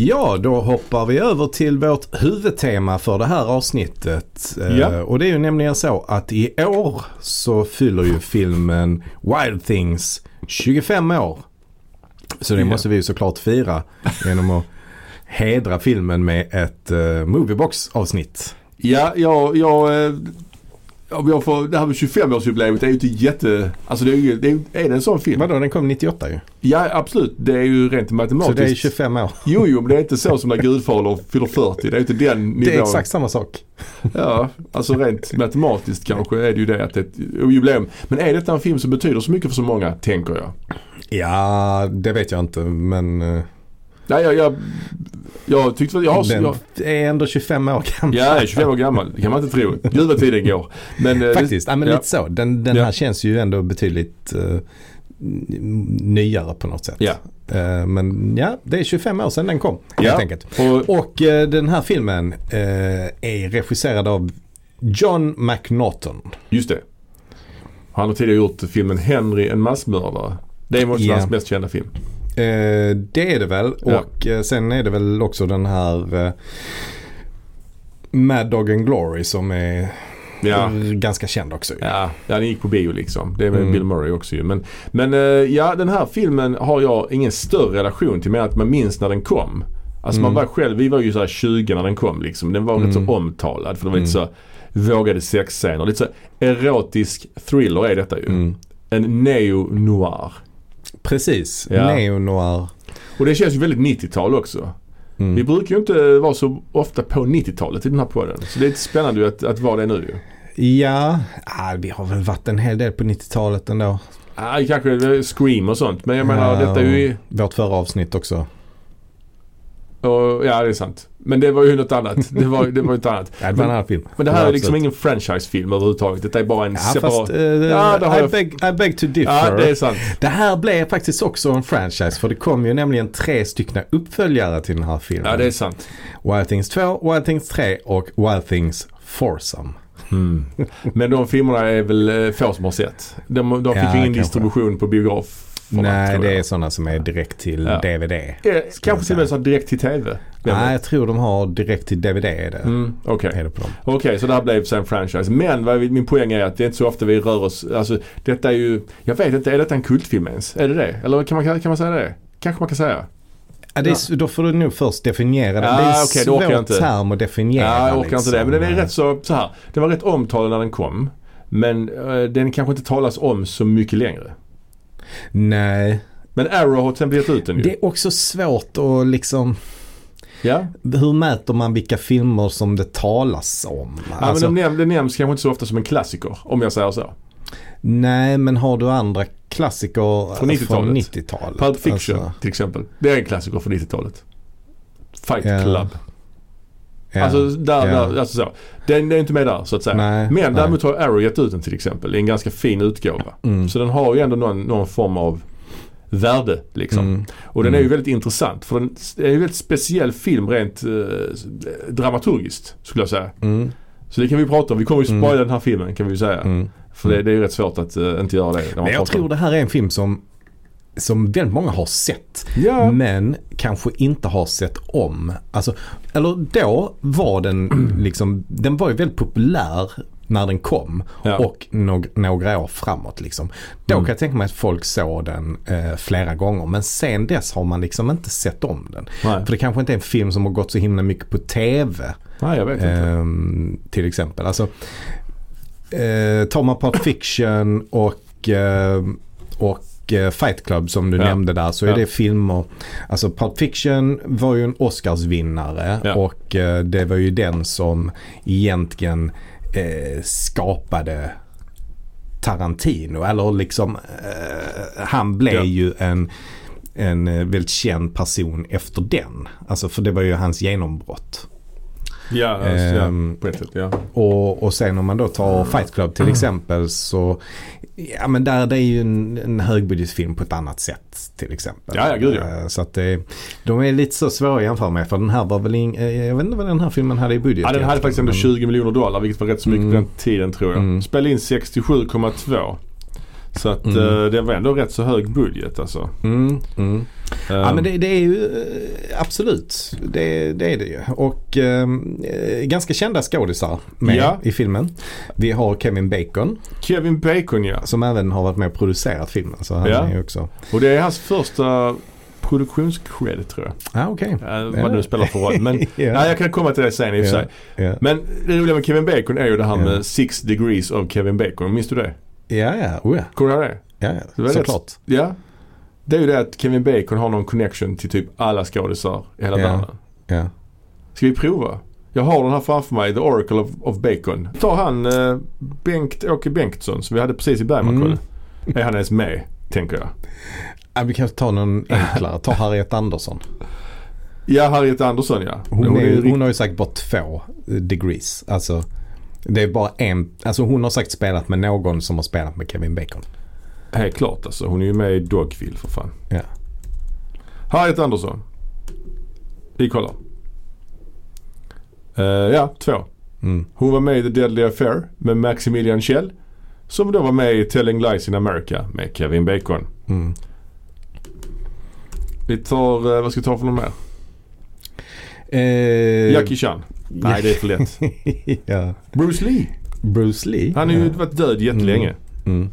Ja, då hoppar vi över till vårt huvudtema för det här avsnittet. Eh, Ja. Och det är ju nämligen så att i år så fyller ju filmen Wild Things 25 år. Så det Ja. måste vi ju såklart fira genom att hedra filmen med ett uh, Moviebox-avsnitt. Ja, jag, jag, eh, om jag får, det här med 25-årsjubileet är ju inte jätte... Alltså det är ju, det är, är det en sån film? Vadå, den kom 98 ju. Ja, absolut. Det är ju rent Så matematiskt. det är 25 år. Jo, jo, men det är inte så som när Gudfader fyller 40. Det är inte den nivån. Det är exakt samma sak. Ja, alltså rent matematiskt kanske är det ju det att det är ett jubileum. Men är detta en film som betyder så mycket för så många, tänker jag? Ja, det vet jag inte men uh, Nej, jag, jag, jag tyckte väl, jag har, den är ändå 25 år gammal. Ja, jag är 25 år gammal. Det kan man inte tro. Gud vad tiden går. Men, eh, Faktiskt, ja, men ja. lite så. Den, den Ja. här känns ju ändå betydligt n- nyare på något sätt. Ja. Eh, men ja, det är 25 år sedan den kom Ja. helt enkelt. Och, Och eh, den här filmen är regisserad av John McNaughton. just det. Han har tidigare gjort filmen Henry en massmördare. Det är måste vara hans mest kända film. Eh, det är det väl. Ja. Och eh, sen är det väl också den här eh, Mad Dog and Glory som är Ja. ganska känd också. Ja, ja, den gick på bio liksom. Det är med Mm. Bill Murray också ju. Men, men ja, den här filmen har jag ingen större relation till. Mer att man minns när den kom. Alltså man Mm. var själv, vi var ju så här 20 när den kom liksom. Den var rätt Mm. så omtalad. För det var lite Mm. så vågade sexscener. Lite så erotisk thriller är detta ju. Mm. En neo-noir. Precis, Ja. neo-noir. Och det känns ju väldigt 90-tal också. Mm. Vi brukar ju inte vara så ofta på 90-talet i den här podden. Så det är lite spännande att, att vara det nu ju. Ja, ah, vi har väl varit en hel del på 90-talet ändå. Ah, kanske Scream och sånt. Men jag menar Ja, detta är ju... Vårt förra avsnitt också. Och, ja det är sant. Men det var ju något annat. Det var, det var ju ett annat. Ja, det var en annan film. Men det här var är liksom ingen franchisefilm överhuvudtaget. Detta är bara en Ja, separat... fast uh, Ja, det har I, jag- beg, I beg to differ. ja det är sant. Det här blev faktiskt också en franchise för det kom ju nämligen tre stycken uppföljare till den här filmen. Ja det är sant. Wild Things 2, Wild Things 3 och Wild Things Foursome. Mm. Men de filmerna är väl eh, få som har sett. De, de fick Ja, ju ingen distribution på biograf. Nej, det är sådana som är direkt till Ja. DVD. är, Kanske till och med så direkt till TV. Nej, jag tror de har direkt till DVD är det. Mm, Okej. Är det på dem. Okej, så det här blev sen en franchise. Men vad min poäng är att det är inte så ofta vi rör oss. Alltså detta är ju, jag vet inte, är detta en kultfilm ens? Är det det? Eller kan man, kan man säga det? Kanske man kan säga. Ja, det är, Då får du nog först definiera den. Ja, det är en det jag svår inte. term att definiera. Ja, jag orkar inte det. Men den är liksom. rätt så, så här. Den var rätt omtalad när den kom. Men eh, den kanske inte talas om så mycket längre. Nej, Men Arrow har gett ut den ju. det är också svårt att liksom Ja, Hur mäter man vilka filmer som det talas om? ja Alltså, men näm- det nämns kanske inte så ofta som en klassiker. Om jag säger så. Nej, men har du andra klassiker Från 90-talet. från 90-talet? Pulp Fiction Alltså, till exempel. Det är en klassiker från 90-talet. Fight. Club. ja, Alltså, där, ja. där, alltså så. Den, är inte med där så att säga. Nej, Men däremot har Arrow gett ut den till exempel i en ganska fin utgåva. Mm. Så den har ju ändå någon, någon form av värde liksom. Mm. Och den är ju Mm. väldigt intressant för den är ju en väldigt speciell film rent eh, dramaturgiskt skulle jag säga. Mm. Så det kan vi prata om. Vi kommer ju Mm. spoila den här filmen kan vi ju säga. Mm. För det, det är ju rätt svårt att eh, inte göra det. Men jag tror det här är en film som, som väldigt många har sett. Ja. Men kanske inte har sett om. Alltså, eller då var den liksom, den var ju väldigt populär när den kom. Ja. Och någ- några år framåt liksom. Då Mm. kan jag tänka mig att folk såg den eh, flera gånger. Men sen dess har man liksom inte sett om den. Nej. För det kanske inte är en film som har gått så himla mycket på TV. Nej, jag vet inte. Ehm, till exempel. Alltså, eh, tar man Pulp Fiction och, eh, och eh, Fight Club som du Ja. nämnde där så är Ja. det filmer. Alltså Pulp Fiction var ju en Oscarsvinnare Ja. och eh, det var ju den som egentligen eh, skapade Tarantino. Eller liksom eh, han blev ju en en eh, väldigt känd person efter den. Alltså för det var ju hans genombrott. Ja, alltså, Ehm, ja, på ett sätt ja. Och, och sen om man då tar Fight Club till exempel så Ja men där det är ju en, en högbudgetfilm på ett annat sätt till exempel. Ja, ja, gud, ja. Eh, Så att det, de är lite så svåra att jämföra med för den här var väl ing, eh, Jag vet inte vad den här filmen hade i budget. Ja, den hade faktiskt ändå men- 20 miljoner dollar vilket var rätt så mycket Mm. på den tiden tror jag. Mm. Spelade in 67,2. Så att Mm. eh, det var ändå rätt så hög budget alltså. Mm, mm. Ja Ehm, men det, det är ju eh, absolut. Det, det är det ju. Och eh, ganska kända skådisar med Ja. i filmen. Vi har Kevin Bacon Kevin Bacon ja. som även har varit med och producerat filmen. Så han Ja. är också. Och det är hans första produktionscredit tror jag. Ja okej. Eh, vad det nu spelar för roll. Men ja. nej, jag kan komma till det sen i och för sig. Ja. Men det roliga med Kevin Bacon är ju det här med six degrees of Kevin Bacon. Minns du det? Ja, ja. Oh, ja. Kommer du ihåg det? ja, Det ja. rätt- såklart. Ja. Det är ju det att Kevin Bacon har någon connection till typ alla skådisar i hela Ja. världen. Ja. Ska vi prova? Jag har den här framför mig, The Oracle of, of Bacon. Ta han eh, Bengt-Åke Bengtsson som vi hade precis i Bergmankollen. Mm. Är han ens med? Tänker jag. Ja, vi kan ta någon enklare. Ta Harriet Andersson. Ja, Harriet Andersson ja. Hon, är, rikt- hon har ju sagt bara två degrees. Alltså det är bara en. Alltså hon har sagt spelat med någon som har spelat med Kevin Bacon. Helt klart alltså. Hon är ju med i Dogville för fan. Ja. Harriet Andersson. Vi kollar. Eh, ja, två. Mm. Hon var med i The Deadly Affair med Maximilian Schell. Som då var med i Telling Lies in America med Kevin Bacon. Mm. Vi tar, eh, vad ska vi ta för någon mer? Eh, Jackie Chan. Nej, det är för lätt. ja. Bruce Lee. Bruce Lee. Han har ju ja. varit död jättelänge. Mm.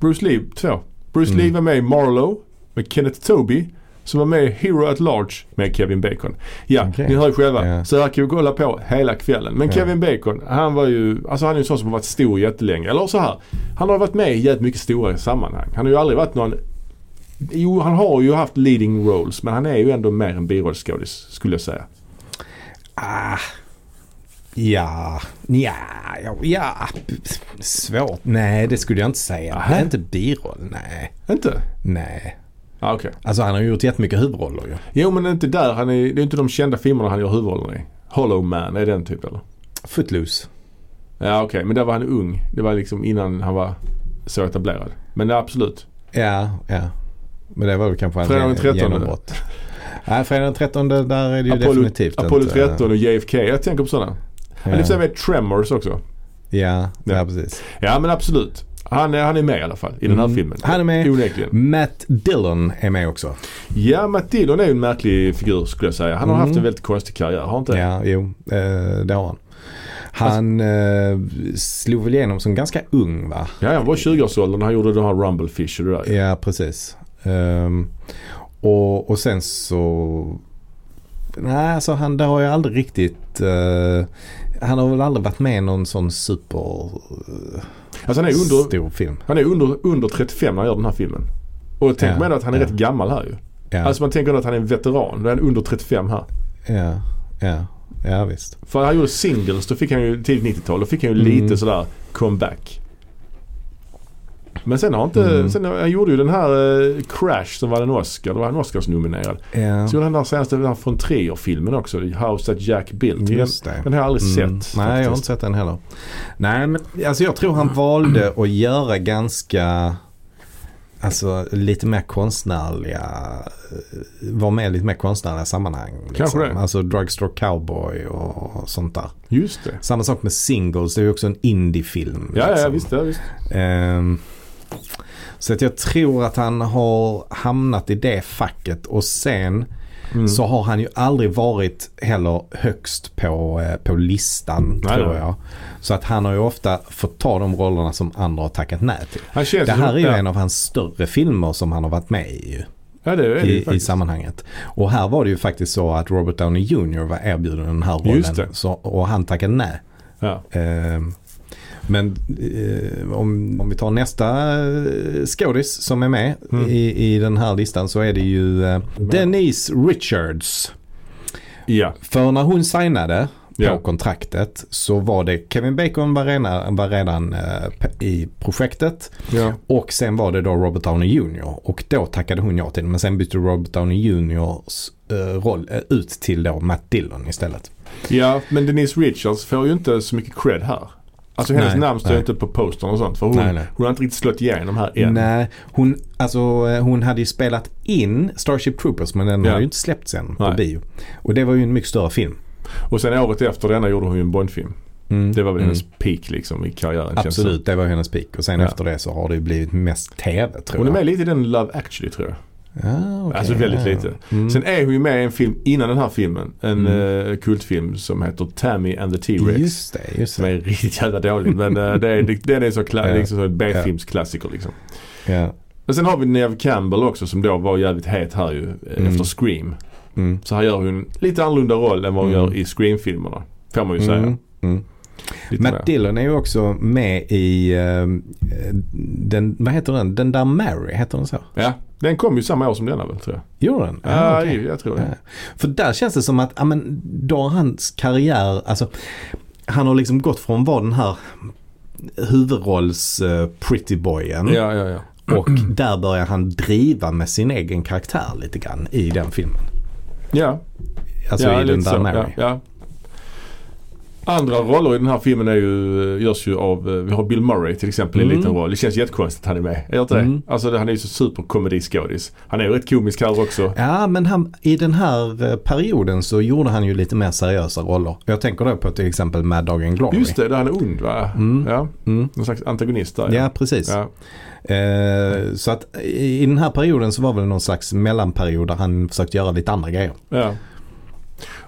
Bruce Lee, två. Bruce Mm. Lee var med i Marlowe med Kenneth Toby. Som var med i Hero at Large med Kevin Bacon. Ja, Okej. ni hör ju själva. Ja. Så här kan vi kolla på hela kvällen. Men Ja. Kevin Bacon, han var ju, alltså han är ju en sån som har varit stor jättelänge. Eller så här. Han har varit med i jävligt mycket stora sammanhang. Han har ju aldrig varit någon Jo, han har ju haft leading roles men han är ju ändå mer en birollskådis skulle jag säga. Ah. Ja, ja, ja. Svårt. Nej, det skulle jag inte säga. Aha. Det är inte biroll. Nej, Inte? nej. Ah, Okej. Alltså han har gjort jättemycket huvudroller ju. Jo men inte där. Han är, det är inte de kända filmerna han gör huvudrollen i. Hollow Man, är den typ eller? Footloose. Ja okej, men där var han ung. Det var liksom innan han var så etablerad. Men det är absolut. Ja, ja. Men det var väl kanske Fredag den en 13. genombrott. Nej, fredag den 13 där är det ju Apollo, definitivt Apollo inte. 13 och JFK. Jag tänker på sådana. Han är Ja, med Tremors också. ja, Ja. ja, precis. Ja men absolut. Han är, han är med i alla fall i den här Mm. filmen. Han är med. Onekligen. Matt Dillon är med också. Ja, Matt Dillon är ju en märklig figur skulle jag säga. Han har Mm. haft en väldigt konstig karriär, har han inte? Ja, jo, eh, det har han. Han eh, slog väl igenom som ganska ung va? Ja, han var i 20-årsåldern när han gjorde de här Rumblefish och det där. Ja, precis. Ehm, och, och sen så... Nej, alltså han det har ju aldrig riktigt... eh, han har väl aldrig varit med i någon sån super eh, Alltså han är under, stor film. han är under, under 35 när han gör den här filmen. Och tänk Ja, mig att han är ja. rätt gammal här ju. Ja, Alltså man tänker ändå att han är en veteran. Då är han under 35 här. ja, ja, ja visst. För han gjorde singles, då fick han ju tidigt 90-tal, då fick han ju Mm. lite sådär comeback. Men sen har inte, Mm. sen han gjorde ju den här eh, Crash som var en Oscar, då var han Oscars-nominerad. Ja, Så gjorde han den där senaste den här från Trier-filmen också, House that Jack built. Den, just det. den har jag aldrig Mm. sett Nej, jag har inte faktiskt. sett den heller. Nej, men alltså jag tror han valde att göra ganska, alltså lite mer konstnärliga, eh, vara med i lite mer konstnärliga sammanhang. Liksom. Kanske det. Alltså Drugstore Cowboy och sånt där. Just det. Samma sak med Singles, det är ju också en indiefilm. Ja, ja, liksom. visst. Ja, visst. Ehm, så att jag tror att han har hamnat i det facket och sen Mm. så har han ju aldrig varit heller högst på, eh, på listan Nej, tror jag. Så att han har ju ofta fått ta de rollerna som andra har tackat nej till. Det här är ju en av hans större filmer som han har varit med i Ja, det är det i, i sammanhanget. Och här var det ju faktiskt så att Robert Downey Jr var erbjuden den här rollen. Så, och han tackade nej. Ja. Ehm, Men eh, om, om vi tar nästa eh, skådis som är med Mm. i, i den här listan så är det ju eh, Denise Richards. ja. För när hon signade på Ja. kontraktet så var det Kevin Bacon var redan, var redan eh, i projektet ja. och sen var det då Robert Downey Jr. Och då tackade hon ja till det. Men sen bytte Robert Downey Jrs eh, roll eh, ut till då Matt Dillon istället. Ja, men Denise Richards får ju inte så mycket cred här. Alltså hennes Nej, namn står nej. inte på postern och sånt. För hon, Nej, hon har inte riktigt slått igenom här än. Nej, hon, alltså, eh, hon hade ju spelat in Starship Troopers men den Ja. har ju inte släppts än på bio. Och det var ju en mycket större film. Och sen året efter denna gjorde hon ju en Bondfilm. Mm. Det var väl Mm. hennes peak liksom i karriären. Absolut, det var hennes peak. Och sen Ja. efter det så har det ju blivit mest TV tror som. Hon är jag. med lite i den Love actually tror jag. Ah, okej, Alltså väldigt lite. Mm. Sen är hon ju med i en film innan den här filmen. En Mm. eh, kultfilm som heter Tammy and the T-Rex. Just det, just Som det. är riktigt jävla dålig. Men eh, det är, det, den är så kla- Ja. liksom en B-filmsklassiker liksom. Ja. Men sen har vi Neve Campbell också som då var jävligt het här ju eh, Mm. efter Scream. Mm. Så här gör hon lite annorlunda roll än vad hon Mm. gör i Scream-filmerna. Får man ju säga. Matt Dillon är ju också med i eh, den, vad heter den? Den där Mary, heter den så? Ja, den kom ju samma år som denna väl tror jag. Gjorde den? Ja, Ah, okej. jag tror det. Ja. För där känns det som att, ja men då har hans karriär, alltså han har liksom gått från vara den här huvudrolls uh, pretty boyen Ja, ja, ja. och där börjar han driva med sin egen karaktär lite grann i den filmen. Ja, Alltså ja i den där så. Mary. Ja, ja. Andra roller i den här filmen är ju, görs ju av, eh, vi har Bill Murray till exempel i en Mm. liten roll. Det känns jättekonstigt att han är med. Är inte det? Mm. Alltså det- han är ju så superkomediskådis. Han är ju rätt komisk här också. Ja, men han, i den här eh, perioden så gjorde han ju lite mer seriösa roller. Jag tänker då på till exempel Mad Dog and Glory. Just det, där han är ond va? Mm. Ja, Mm. någon slags antagonist där. Ja, precis. ja. Eh, så att i i den här perioden så var väl någon slags mellanperiod där han försökte göra lite andra grejer. ja.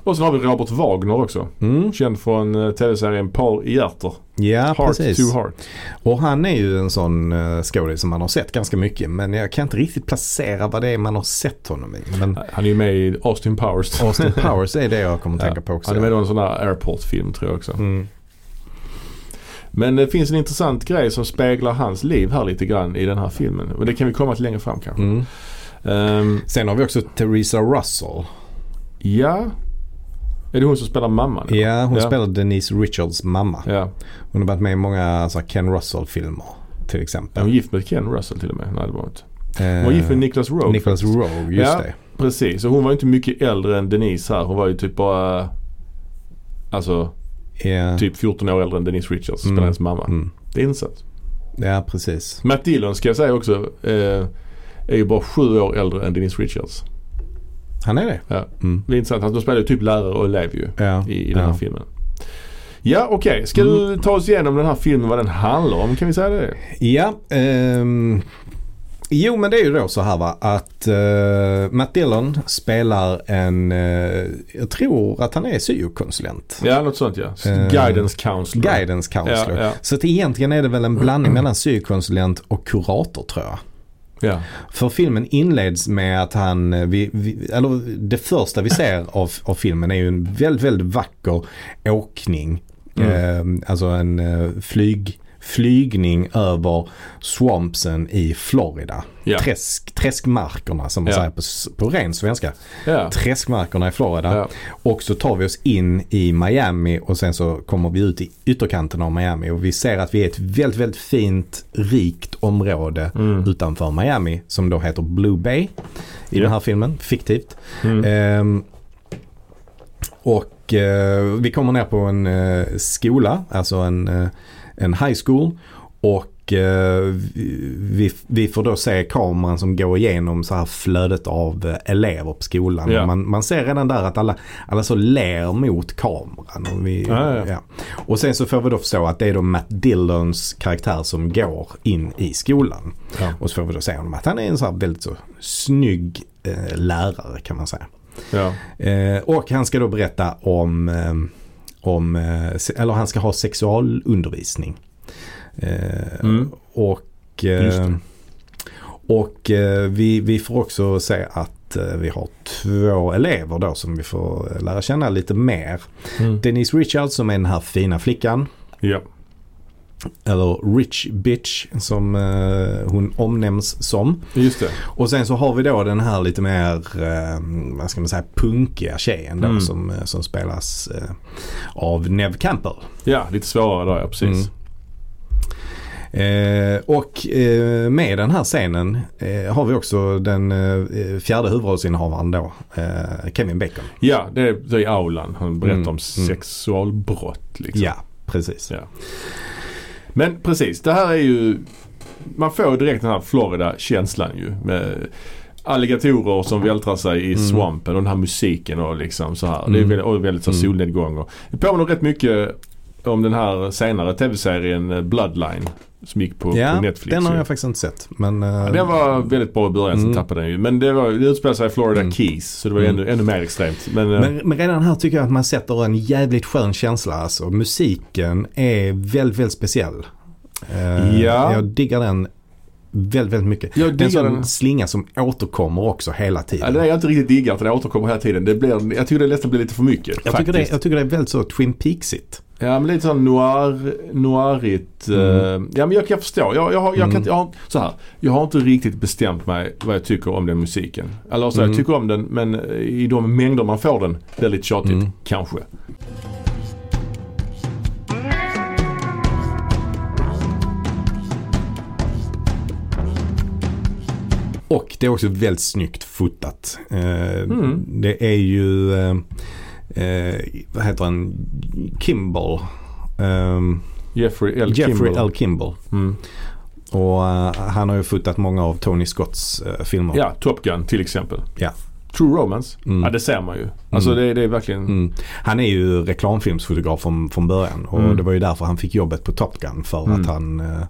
Och sen har vi Robert Wagner också. Mm. Känd från eh, tv-serien Par i hjärter. Ja, Heart precis. to Heart. Och han är ju en sån uh, skådis som man har sett ganska mycket. Men jag kan inte riktigt placera vad det är man har sett honom i. Men Han är ju med i Austin Powers. Austin Powers är det jag kommer att tänka på också. Han är med i en sån där airport-film tror jag också. Mm. Men det finns en intressant grej som speglar hans liv här lite grann i den här filmen. Och det kan vi komma till längre fram kanske. Mm. Ehm, Sen har vi också Theresa Russell. ja. Är det hon som spelar mamman? Ja, hon Ja. spelar Denise Richards mamma. Ja. Hon har varit med i många så här, Ken Russell-filmer till Är exempel. hon gift med Ken Russell till och med? Nej det var inte. Eh, Hon var gift med Nicholas Rogue. Nicholas faktiskt. Rogue, just Ja. det. Precis. Och hon var inte mycket äldre än Denise här. Hon var ju typ bara... Alltså Ja. typ 14 år äldre än Denise Richards. Mm. Spelar hennes mamma. Mm. Det är insatt. Ja, precis. Matt Dillon ska jag säga också. Eh, är ju bara sju år äldre än Denise Richards. Han är det? Ja. Mm. Det är intressant. Han spelar ju typ lärare och elev ju. Ja. i, i den här ja. filmen. Ja okej, ska du ta oss igenom den här filmen vad den handlar om? Kan vi säga det? Ja, ehm, jo men det är ju då så här va att eh, Matt Dillon spelar en, eh, jag tror att han är syokonsulent. Ja något sånt ja. Eh, Guidance counselor. Guidance counselor. Ja, ja. Så att egentligen är det väl en blandning mellan syokonsulent och kurator tror jag. Ja. För filmen inleds med att han, eh, vi, vi, eller det första vi ser av, av filmen är ju en väldigt, väldigt vacker åkning. Mm. Eh, alltså en eh, flyg, flygning över swampsen i Florida. Ja. Träsk, träskmarkerna som man Ja. säger på, på ren svenska. Ja. Träskmarkerna i Florida. Och så tar vi oss in i Miami och sen så kommer vi ut i ytterkanten av Miami och vi ser att vi är ett väldigt, väldigt fint, rikt område Mm. utanför Miami som då heter Blue Bay i den här filmen, fiktivt. Mm. Ehm, och eh, vi kommer ner på en eh, skola, alltså en, eh, en high school. Och eh, vi, vi får då se kameran som går igenom så här flödet av eh, elever på skolan. Ja. Man, man ser redan där att alla, alla så ler mot kameran. Och, vi, Ja, ja. och sen så får vi då förstå att det är då Matt Dillons karaktär som går in i skolan. Och så får vi då se honom att han är en så här väldigt så snygg eh, lärare kan man säga. Eh, och han ska då berätta om, eh, om eh, eller han ska ha sexualundervisning. Eh, Mm. Och, eh, och vi, vi får också se att vi har två elever då som vi får lära känna lite mer. Mm. Denise Richards som är den här fina flickan. Ja. Eller Rich Bitch som eh, hon omnämns som. Just det. Och sen så har vi då den här lite mer, eh, vad ska man säga, punkiga tjejen då Mm. som, eh, som spelas eh, av Nev Campbell. Ja, lite svårare där ja, precis. Mm. Eh, och eh, med den här scenen eh, har vi också den eh, fjärde huvudrollsinnehavaren då, eh, Kevin Bacon. Ja, det är, det är aulan. Han berättar Mm, om mm. sexualbrott. Liksom. Ja, precis. Ja. Men precis, det här är ju... Man får direkt den här Florida-känslan ju. Med alligatorer som vältrar sig i Mm. swampen och den här musiken och liksom så här. Det är Mm. väldigt, och väldigt så Mm. solnedgång. Och, det påminner rätt mycket om den här senare tv-serien eh, Bloodline. Som gick på, Ja, på Netflix. den har ju. jag faktiskt inte sett. Men, eh, Ja, den var väldigt bra i början, sen Mm. tappade den ju. Men det, var, det utspelade sig i Florida Mm. Keys. Så det var Mm. ännu, ännu mer extremt. Men, eh, men, men redan här tycker jag att man sätter en jävligt skön känsla. Alltså. Musiken är väldigt, väldigt speciell. Ja. Jag diggar den väldigt, väldigt mycket. jag Det är en sån den. slinga som återkommer också hela tiden. Ja, det är jag inte riktigt diggar för det återkommer hela tiden. Det blir, jag tycker det nästan blir lite för mycket. jag, tycker det, faktiskt. jag tycker det är väldigt så Twin Peaksigt. Ja men lite sån noir, noirigt. Mm. eh, ja men jag kan förstå. Jag, jag, jag, Mm. kan, inte- jag, har, så här, jag har inte riktigt bestämt mig vad jag tycker om den musiken. Eller så Mm. jag tycker om den men eh, i de mängder man får den blir det lite tjatigt. Mm. Kanske. Och det är också väldigt snyggt fotat. Mm. Det är ju, eh, vad heter han, Kimball. Um, Jeffrey L. Jeffrey Kimball. L. Kimball. Mm. Och eh, han har ju fotat många av Tony Scotts eh, filmer. Ja, Top Gun till exempel. Ja. True Romance. Mm. Ja det ser man ju. Alltså Mm. det, det är verkligen. Mm. Han är ju reklamfilmsfotograf från, från början och Mm. det var ju därför han fick jobbet på Top Gun. För Mm. att han, eh,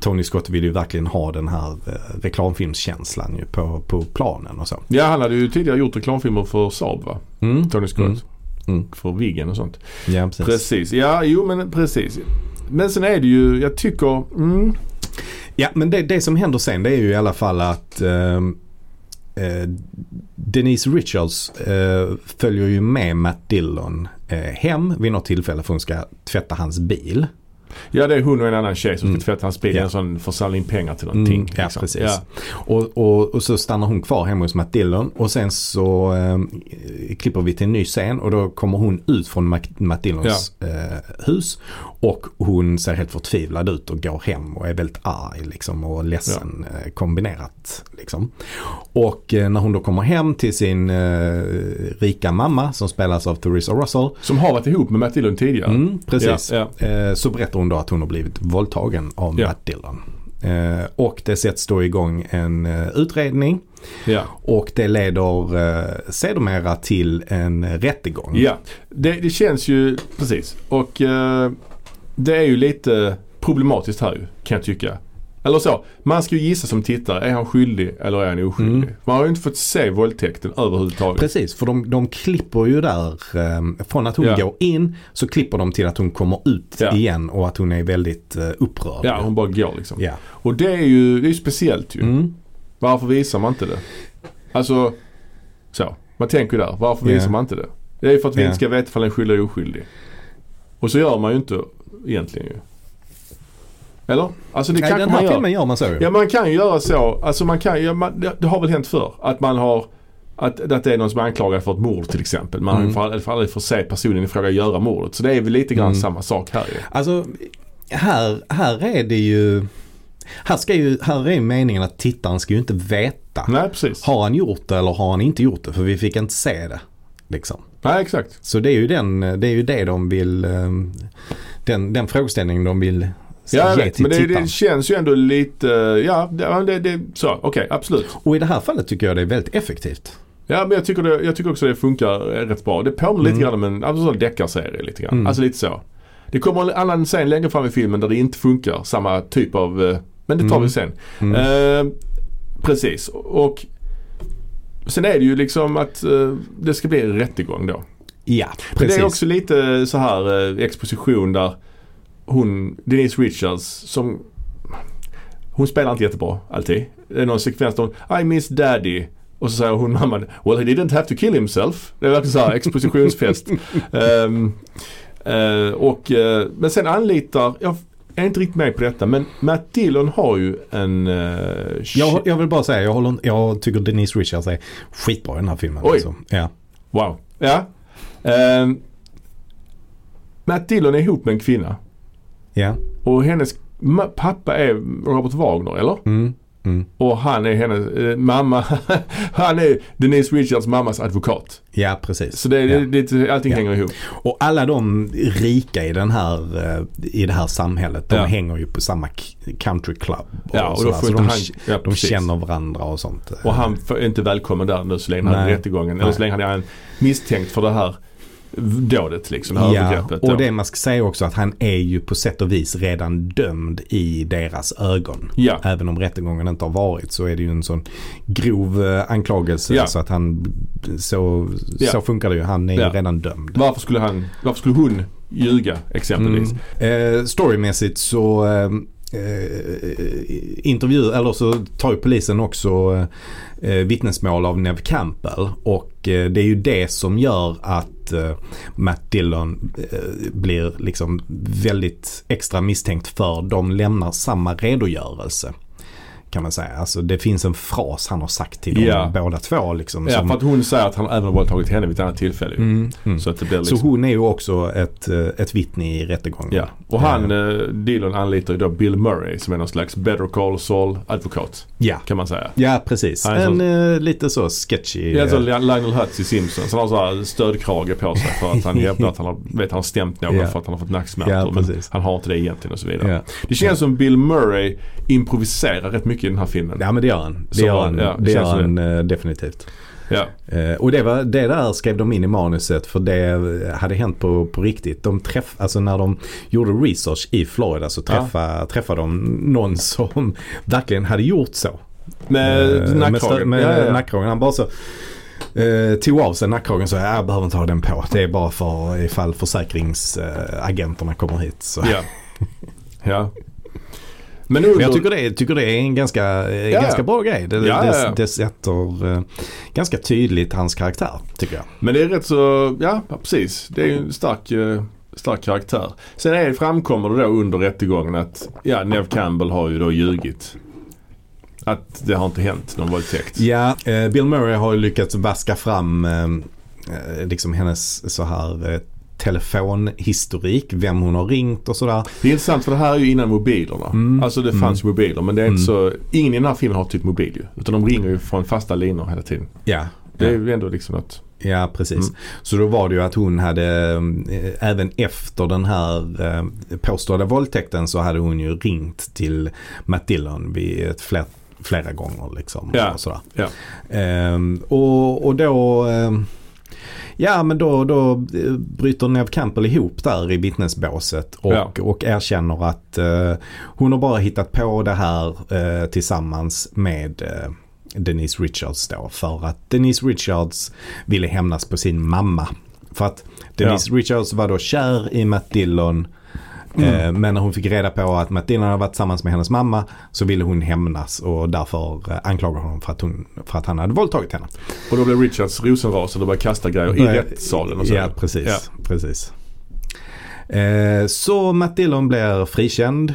Tony Scott ville ju verkligen ha den här eh, reklamfilmskänslan ju på, på planen och så. Ja han hade ju tidigare gjort reklamfilmer för Saab va? Mm. Tony Scott. Mm. Mm. För Viggen och sånt. Ja, precis. Precis. Ja, jo men precis. Men sen är det ju, jag tycker, mm, Ja, men det, det som händer sen det är ju i alla fall att ehm, eh, Denise Richards eh, följer ju med Matt Dillon eh, hem vid något tillfälle för hon ska tvätta hans bil. Ja det är hon och en annan tjej som Mm. ska tvätta hans bil. Ja. En sån att samla in pengar till någonting. Mm, ja, liksom. precis. Ja. Och, och, och så stannar hon kvar hemma hos Matt Dillon och sen så eh, klipper vi till en ny scen och då kommer hon ut från Mac, Matt Dillons eh, hus och hon ser helt förtvivlad ut och går hem och är väldigt arg liksom och ledsen eh, kombinerat. Liksom. Och eh, när hon då kommer hem till sin eh, rika mamma som spelas av Theresa Russell Som har varit ihop med Matt Dillon tidigare. Mm, precis. Ja, Eh, så berättar hon då att hon har blivit våldtagen av Ja. Matt Dillon. Eh, och det sätts då igång en eh, utredning Ja. och det leder eh, sedermera till en rättegång. ja. Det, det känns ju, precis. Och eh, det är ju lite problematiskt här ju, kan jag tycka. Eller så, man ska ju gissa som tittare, är han skyldig eller är han oskyldig? Mm. Man har ju inte fått se våldtäkten överhuvudtaget. Precis, för de, de klipper ju där eh, från att hon Ja. går in så klipper de till att hon kommer ut Ja. igen och att hon är väldigt eh, upprörd. Ja, hon bara går liksom. Ja. Och det är ju det är speciellt ju. Mm. Varför visar man inte det? Alltså, så. Man tänker ju där. Varför Ja. visar man inte det? Det är ju för att vi Ja. inte ska veta ifall den är skyldig eller oskyldig. Och så gör man ju inte egentligen ju. Eller? Alltså det Nej, den man här gör. filmen gör man så. Ja man kan ju göra så. Alltså man kan ja, man, det, det har väl hänt förr. Att man har att, att det är någon som är anklagad för ett mord till exempel. Man Mm. har för, för aldrig fått se personen i fråga göra mordet. Så det är väl lite grann Mm. samma sak här ju. Alltså, här, här är det ju... Här, ska ju, här är ju meningen att tittaren ska ju inte veta. Nej precis. Har han gjort det eller har han inte gjort det? För vi fick inte se det. Liksom. Nej exakt. Så det är ju, den, det, är ju det de vill... ehm, Den, den frågeställningen de vill Ja jag vet. Men det, det känns ju ändå lite, ja det, det, så okej absolut. Och i det här fallet tycker jag det är väldigt effektivt. Ja men jag tycker, det, jag tycker också det funkar eh, rätt bra. Det påminner lite Mm. grann om en alltså, deckarserie lite grann. Mm. Alltså lite så. Det kommer en annan scen längre fram i filmen där det inte funkar. Samma typ av, eh, men det tar Mm. vi sen. Mm. Eh, precis och sen är det ju liksom att eh, det ska bli en rättegång då. ja, Men precis. det är också lite så här eh, exposition där hon, Denise Richards som hon spelar inte jättebra alltid. Det är någon sekvens där hon I miss daddy. Och så säger hon mamman Well he didn't have to kill himself. Det är verkligen så här expositionsfest. Ehm, eh, och, eh, men sen anlitar, jag är inte riktigt med på detta men Matt Dillon har ju en... Uh, jag, jag vill bara säga, jag, håller, jag tycker Denise Richards är skitbra i den här filmen. Oj. Alltså. Ja. Wow. Ja. Ehm, Matt Dillon är ihop med en kvinna. Ja. Och hennes pappa är Robert Wagner eller? Mm. Mm. Och han är hennes eh, mamma. han är Denise Richards mammas advokat. Ja, precis. Så det ja. lite, allting Ja. hänger ihop. Och alla de rika i, den här, eh, i det här samhället, de Ja. hänger ju på samma country club. Ja, och då får så inte de, han... De känner varandra och sånt. Och han är inte välkommen där nu så länge han är rättegången. Eller så länge han är misstänkt för det här dådet liksom. Ja, övergreppet. och det man ska säga också att han är ju på sätt och vis redan dömd i deras ögon. Ja. Även om rättegången inte har varit så är det ju en sån grov eh, anklagelse Ja. så att han, så, så funkar det ju. Han är ju redan dömd. Varför skulle han, varför skulle hon ljuga exempelvis? Mm. Eh, storymässigt så eh, Eh, intervju, eller så tar ju polisen också eh, eh, vittnesmål av Nev Campbell och eh, det är ju det som gör att eh, Matt Dillon eh, blir liksom väldigt extra misstänkt för de lämnar samma redogörelse. Kan man säga. Alltså det finns en fras han har sagt till dem båda två. Liksom, Ja, som, för att hon säger att han även har våldtagit henne vid ett annat tillfälle. mm, mm. Så att det blir Så liksom... hon är ju också ett, eh, ett vittne i rättegången. Ja, och han, eh, Dillon anlitar ju då Bill Murray som är någon slags Better Call Saul advokat Ja. kan man säga. Ja, precis. Han En så- eh, lite så sketchy. Ja, så eh, Lionel Hutz i Simpsons. Han har så här stödkrage på sig för att han hävdar att han har, vet, han har stämt någon Ja. för att han har fått nacksmärtor. Ja, men han har inte det egentligen och så vidare. ja. Det känns som Bill Murray improviserar rätt mycket i den här filmen. ja, men det gör han. Det gör han, ja, det det gör han eh, definitivt. Ja. Eh, och det, var, det där skrev de in i manuset för det hade hänt på, på riktigt. De träff, alltså när de gjorde research i Florida så träffade, träffade de någon som verkligen hade gjort så. Med Eh, Med, nackkragen. med ja, ja, ja. nackkragen. Han bara så eh, tog av sig nackkragen så jag behöver inte ha den på. Det är bara för ifall försäkringsagenterna kommer hit. Så. Ja. ja. Men, under, Men jag tycker det, tycker det är en ganska, eh, Ja. ganska bra grej. Det, Ja, ja, det, det sätter eh, ganska tydligt hans karaktär tycker jag. men det är rätt så, ja precis. Det är en stark, eh, stark karaktär. Sen är, framkommer det då under rättegången att ja, Nev Campbell har ju då ljugit. Att det har inte hänt någon våldtäkt. Ja, eh, Bill Murray har ju lyckats vaska fram liksom hennes så här telefonhistorik, vem hon har ringt och sådär. Det är intressant för det här är ju innan mobilerna. Mm. Alltså det fanns mobiler men det är inte så, ingen i den här filmen har typ mobil ju. Utan de ringer ju från fasta linjer hela tiden. Ja, Det är ja. ju ändå liksom något. ja precis. Mm. Så då var det ju att hon hade, eh, även efter den här eh, påstådda våldtäkten så hade hon ju ringt till Matt Dillon vid ett fler, flera gånger liksom. Ja, Och sådär. ja. Ehm, och, och då ehm, Ja men då, då eh, bryter Nev Campbell ihop där i vittnesbåset och, Ja. och erkänner att eh, hon har bara hittat på det här eh, tillsammans med eh, Denise Richards då. För att Denise Richards ville hämnas på sin mamma. För att Denise Richards var då kär i Matt Dillon. Mm. Eh, men när hon fick reda på att Dillon hade varit tillsammans med hennes mamma så ville hon hämnas och därför eh, anklagade honom för att, hon, för att han hade våldtagit henne. Och då blev Richards rosenrasande och började kasta grejer i rättssalen och så. Ja, precis. Ja. precis. Eh, så Matt Dillon blir frikänd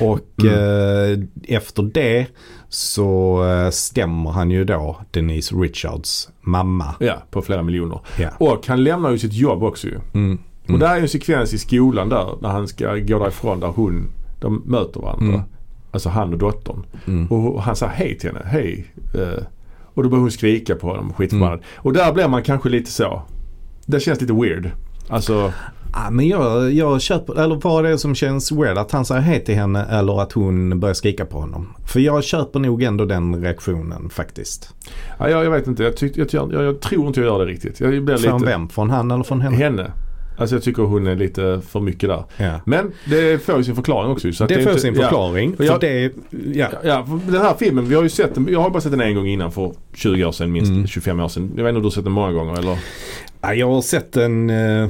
och Mm. efter det så stämmer han ju då Denise Richards mamma. Ja, på flera miljoner. Ja. Och han lämnar ju sitt jobb också ju. Mm. Och där är ju en sekvens i skolan där när han ska gå därifrån där hon, de möter varandra. Mm. Alltså han och dottern. Mm. Och han säger hej till henne, hej. Eh, och då börjar hon skrika på honom, skitförbannad. Mm. Och där blir man kanske lite så. Det känns lite weird. Alltså, Ah, men jag, jag köper, eller vad är det som känns weird? Att han säger hej till henne eller att hon börjar skrika på honom? För jag köper nog ändå den reaktionen faktiskt. ja, jag, jag vet inte. Jag, tyck, jag, jag, jag tror inte jag gör det riktigt. Jag blir Från lite... vem? Från han eller från henne? Henne. Alltså jag tycker hon är lite för mycket där. Ja. Men det får ju sin förklaring också. Så Det, är får inte- sin ja. förklaring. För jag- det, ja. Ja, den här filmen, vi har ju sett den, jag har bara sett den en gång innan för 20 år sedan, minst Mm. 25 år sedan. Jag vet inte om du har sett den många gånger eller? Ja, Jag har sett den eh,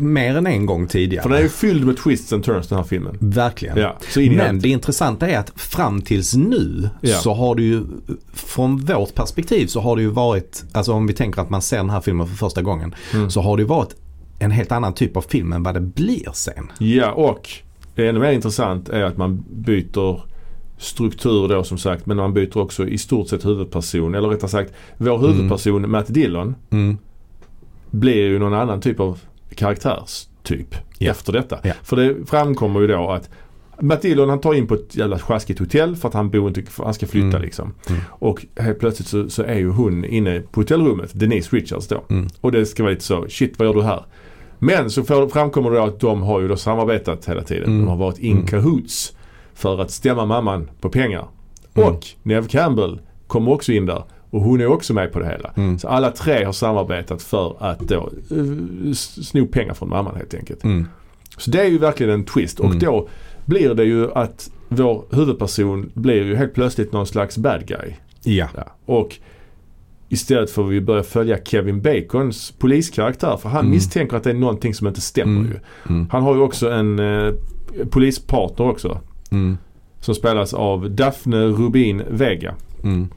mer än en gång tidigare. För den är ju fylld med twists and turns den här filmen. Verkligen. Ja, Men det intressanta är att fram tills nu Ja. så har det ju från vårt perspektiv så har det ju varit, alltså om vi tänker att man ser den här filmen för första gången, Mm. så har det ju varit en helt annan typ av film än vad det blir sen. Ja, och det ännu mer intressant är att man byter struktur då som sagt. Men man byter också i stort sett huvudperson. Eller rättare sagt, vår huvudperson Matt Dillon Mm. blir ju någon annan typ av karaktärstyp Ja. efter detta. Ja. För det framkommer ju då att Matt Dillon han tar in på ett jävla sjaskigt hotell för att han bor inte, han ska flytta Mm. liksom. Mm. Och helt plötsligt så, så är ju hon inne på hotellrummet, Denise Richards då. Mm. Och det ska vara lite så, shit vad gör du här? Men så får, framkommer det då att de har ju då samarbetat hela tiden. Mm. De har varit in Mm. cahoots för att stämma mamman på pengar. Mm. Och Neve Campbell kommer också in där och hon är också med på det hela. Mm. Så alla tre har samarbetat för att då uh, sno pengar från mamman helt enkelt. Mm. Så det är ju verkligen en twist och Mm. då blir det ju att vår huvudperson blir ju helt plötsligt någon slags bad guy. Ja. Ja. Och istället får vi börja följa Kevin Bacons poliskaraktär för han Mm. misstänker att det är någonting som inte stämmer Mm. ju. Mm. Han har ju också en eh, polispartner också. Mm. Som spelas av Daphne Rubin Vega. Mm.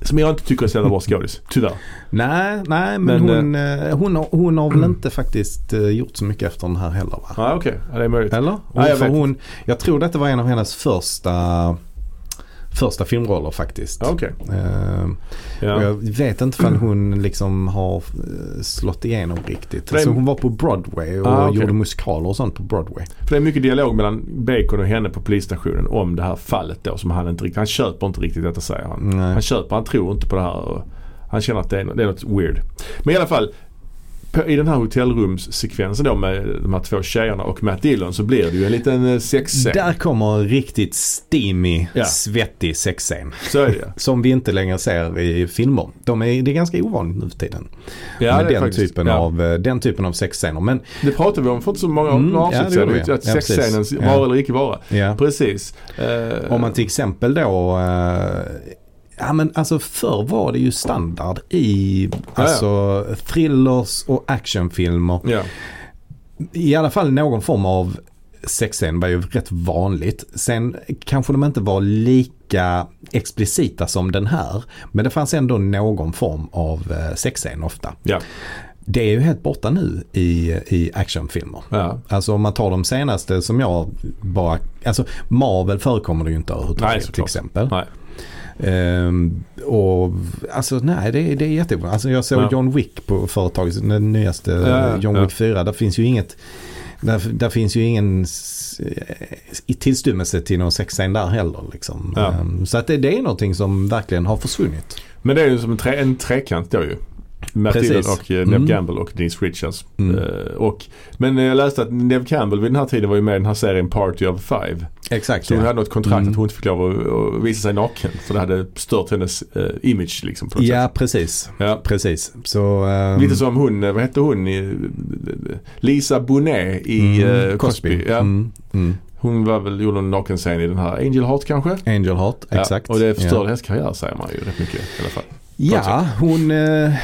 Som jag inte tycker är så jävla bra skådis, tyvärr. Nej, nej men, Men, hon, eh, hon, har, hon har väl inte faktiskt eh, gjort så mycket efter den här heller va? Ja okej, ja, det är möjligt. Eller? Ja, jag för vet. hon, jag tror detta var en av hennes första, första filmroller faktiskt. Okej. Eh, Ja. och jag vet inte om hon liksom har eh, slått igenom riktigt. Det- Alltså hon var på Broadway och Ah, okej. gjorde musikaler och sånt på Broadway. För det är mycket dialog mellan Bacon och henne på polisstationen om det här fallet då som han inte riktigt, han köper inte riktigt detta säger han. Nej. Han köper, han tror inte på det här och han känner att det är, det är något weird. Men i alla fall i den här hotellrumssekvensen då med de här två tjejerna och Matt Dillon så blir det ju en liten eh, sexscen. Där kommer en riktigt steamy, Ja. svettig sexscen. Så är det Som vi inte längre ser i filmer. De är, det är ganska ovanligt nu för tiden. ja. med den, faktiskt- typen ja. av, eh, den typen av sexscener. Men Det pratade vi om för inte så många Mm, avsnitt sedan. Att Ja, sexscenens vara eller icke vara. Precis. Eh, Om man till exempel då eh, Ja men alltså förr var det ju standard i ja. alltså thrillers och actionfilmer. ja. I alla fall någon form av sexscen var ju rätt vanligt. Sen kanske de inte var lika explicita som den här. Men det fanns ändå någon form av eh, sexscen ofta. Ja. Det är ju helt borta nu i, i actionfilmer. Ja. Alltså om man tar de senaste som jag bara, alltså Marvel förekommer det ju inte överhuvudtaget till exempel. Nej. Ehm, och alltså nej det, är- det är jättebra. Alltså jag såg Ja. John Wick på företaget, den nyaste Ja, John. Wick 4. Där finns ju inget, där, där finns ju ingen i tillstymmelse till någon sexscen där heller. Liksom. Ja. Ehm, så att det, det är någonting som verkligen har försvunnit. Men det är ju som en, tre, en trekant då ju. Matt Precis. Dillon och eh, Neve Mm. Campbell och Denise Richards. Mm. Eh, och, men jag läste att Neve Campbell vid den här tiden var ju med i den här serien Party of Five. Exakt Så hon hade något kontrakt Mm. att hon inte fick lov att, att visa sig naken. För det hade stört hennes eh, image liksom på något Ja sätt. precis. Ja. Precis. Så, ehm, Lite som hon, eh, vad hette hon? Lisa Bonet i mm, eh, Cosby. Ja. Mm, mm. Hon var väl, gjorde en nakenscen i den här Angel Heart kanske? Angel Heart, exakt. Ja, och det förstörde Ja. hennes karriär säger man ju rätt mycket i alla fall. Ja, hon, eh,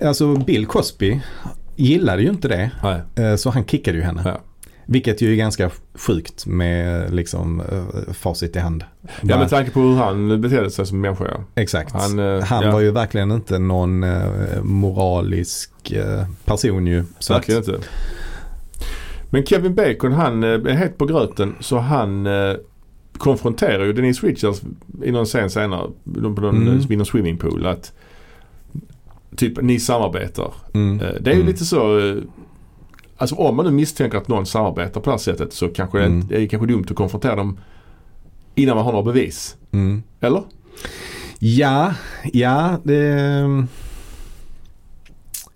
alltså Bill Cosby gillade ju inte det. Nej. Eh, så han kickade ju henne. Ja. Vilket ju är ganska sjukt med liksom eh, facit i hand. Ja med tanke på hur han betedde sig som människa ja. Exakt. Han, Han, ja. var ju verkligen inte någon moralisk person ju. Så att, Verkligen inte. Men Kevin Bacon han är helt på gröten så han konfronterar ju Denise Richards i någon scen senare på någon, Mm. någon swimmingpool att typ ni samarbetar. mm, Eh, det är ju mm, lite så eh, Alltså om man nu misstänker att någon samarbetar på det här sättet så kanske Mm. det är kanske dumt att konfrontera dem innan man har några bevis. Mm. Eller? Ja, ja det...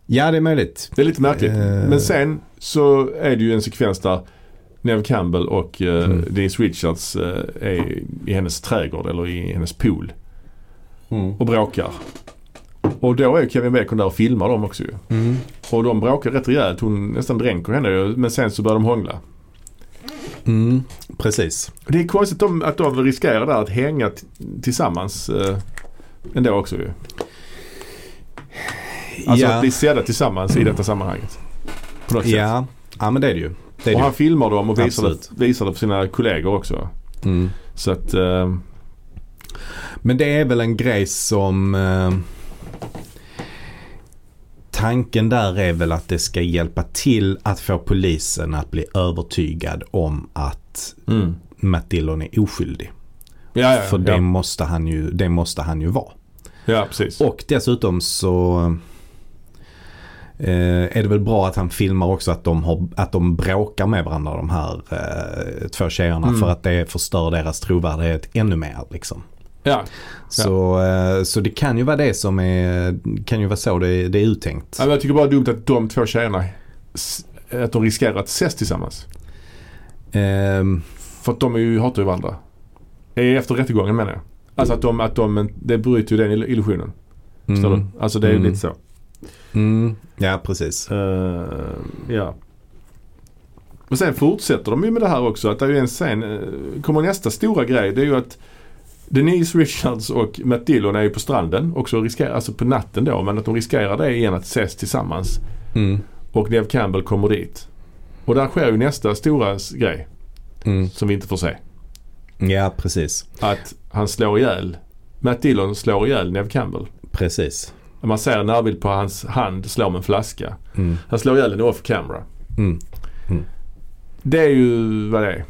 Ja, det är möjligt. Det är lite märkligt. Eh. Men sen så är det ju en sekvens där Neve Campbell och eh, Mm. Denise Richards eh, är i hennes trädgård eller i hennes pool och bråkar. Och då är Kevin Bacon där och filmar dem också ju. Mm. Och de bråkar rätt rejält. Hon nästan dränker henne. Men sen så börjar de hångla. Mm. Precis. Det är konstigt de, att de riskerar där att hänga tillsammans eh, ändå också ju. Alltså ja. att bli sedda tillsammans i detta sammanhanget. På något sätt. ja. ja, men det är det ju. Det Och han filmar dem och visar det, visar det för sina kollegor också. Mm. Så att, eh, Men det är väl en grej som eh, Tanken där är väl att det ska hjälpa till att få polisen att bli övertygad om att mm. Matt Dillon är oskyldig. ja, ja, För ja. det, måste han ju, det måste han ju vara. ja, precis. Och dessutom så eh, är det väl bra att han filmar också att de, har, att de bråkar med varandra de här eh, två tjejerna Mm. för att det förstör deras trovärdighet ännu mer liksom. Ja. Så, eh, så det kan ju vara det som är, kan ju vara så det, det är uttänkt. Ja, Jag tycker bara det är dumt att de två tjejerna att de riskerar att ses tillsammans. Ehm, För att de är ju, hatar ju varandra. Efter rättegången menar jag. Alltså att de, att de, det bryter ju den ill- illusionen. Förstår mm, du? Alltså det är Mm. lite så. Mm, ja precis. Eh, ja. Men sen fortsätter de ju med det här också. Att det är ju en scen, eh, kommer nästa stora grej. Det är ju att Denise Richards och Matt Dillon är ju på stranden. Också riskerar, alltså på natten då. Men att de riskerar det igen att ses tillsammans. Mm, Och Neve Campbell kommer dit. Och där sker ju nästa stora grej. mm, Som vi inte får se. ja precis. Att han slår ihjäl Matt Dillon slår ihjäl Neve Campbell. Precis. Man ser en närbild på hans hand slå med en flaska. Mm, Han slår ihjäl henne off camera. mm. Det är ju vad det är.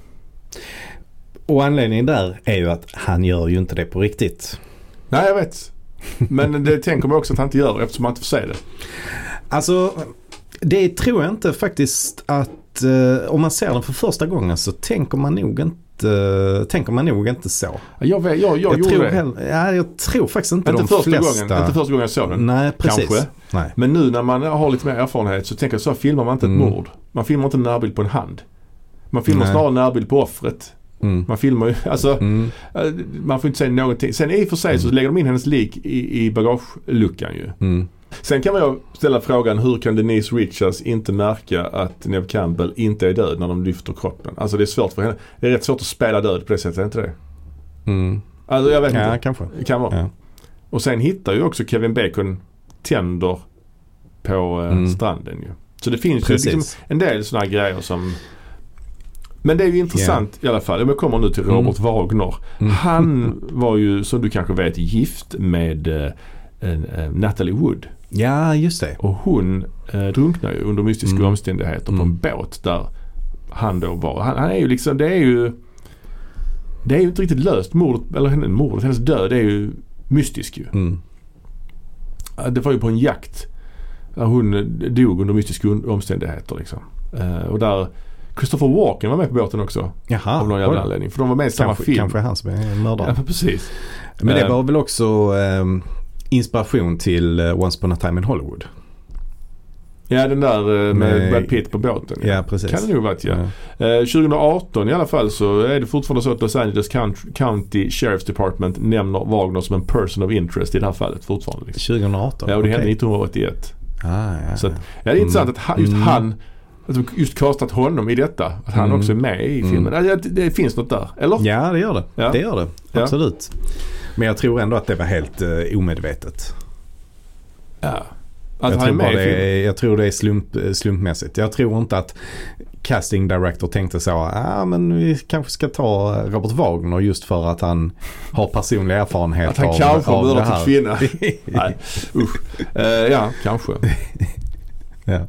Och anledningen där är ju att han gör ju inte det på riktigt. Nej jag vet. Men det tänker man också att han inte gör eftersom man inte får se det. Alltså, det tror jag inte faktiskt att eh, om man ser den för första gången så tänker man nog inte, tänker man nog inte så. Jag, vet, jag, jag, gjorde tror det. heller- ja, jag tror faktiskt inte, Inte de första, flesta. gången, inte första gången jag såg den. Nej, precis. Kanske. Nej. Men nu när man har lite mer erfarenhet så tänker jag så här filmar man inte ett Mm. mord. Man filmar inte en närbild på en hand. Man filmar Nej. snarare en närbild på offret. Mm. Man filmar ju, alltså Mm. eh, man får inte säga någonting. Sen i och för sig så lägger de in hennes lik i, i bagageluckan ju. Mm. Sen kan man ju ställa frågan hur kan Denise Richards inte märka att Neve Campbell inte är död när de lyfter kroppen? Alltså det är svårt för henne. Det är rätt svårt att spela död på det sättet, är inte det? Mm. Alltså jag vet Ja, inte. kanske. Det kan vara. Ja. Och sen hittar ju också Kevin Bacon tänder på eh, Mm. stranden ju. Så det finns ju Precis. liksom en del sådana grejer som men det är ju intressant i alla fall. Jag kommer nu till Robert Wagner. Mm. Han var ju som du kanske vet gift med eh, eh, Natalie Wood. Ja, just det. Och hon eh, drunknar ju under mystiska Mm. omständigheter på en Mm. båt där han då var. Han, han är ju liksom, det är ju det är ju inte riktigt löst. Mordet, eller henne- mordet, hennes död är ju mystisk ju. Mm. Det var ju på en jakt. Där hon dog under mystiska omständigheter liksom. Eh, och där Christopher Walken var med på båten också. Jaha. av någon jävla anledning. För de var med i samma Kanske, film. kanske han som är Ja, mördaren. men precis. Men det Eh, var väl också ehm, inspiration till eh, Once upon a time in Hollywood. Ja den där eh, med Med- Brad Pitt på båten. Ja, precis. Kan det nog varit ja. Ja. Eh, 2018 i alla fall så är det fortfarande så att Los Angeles County, Sheriff's Department nämner Wagner som en person of interest i det här fallet fortfarande. Liksom. 2018? Ja och det hände okej. 1981. Ah, ja. Så att, ja, det är intressant att han, just Mm. han att de just kastat honom i detta. Att han Mm. också är med i Mm. filmen. Ja, Det, det finns något där. Eller? Ja, det gör det. Ja. Det gör det. Ja. Men jag tror ändå att det var helt uh, omedvetet. Ja. Att jag, han tror med det är, jag tror det är slump, eh, slumpmässigt. Jag tror inte att casting director tänkte så, ah, men vi kanske ska ta eh, Robert Wagner just för att han har personlig erfarenhet Att han av, kanske har av det mördat här. en kvinna. Nej, usch. Eh, ja, kanske. ja.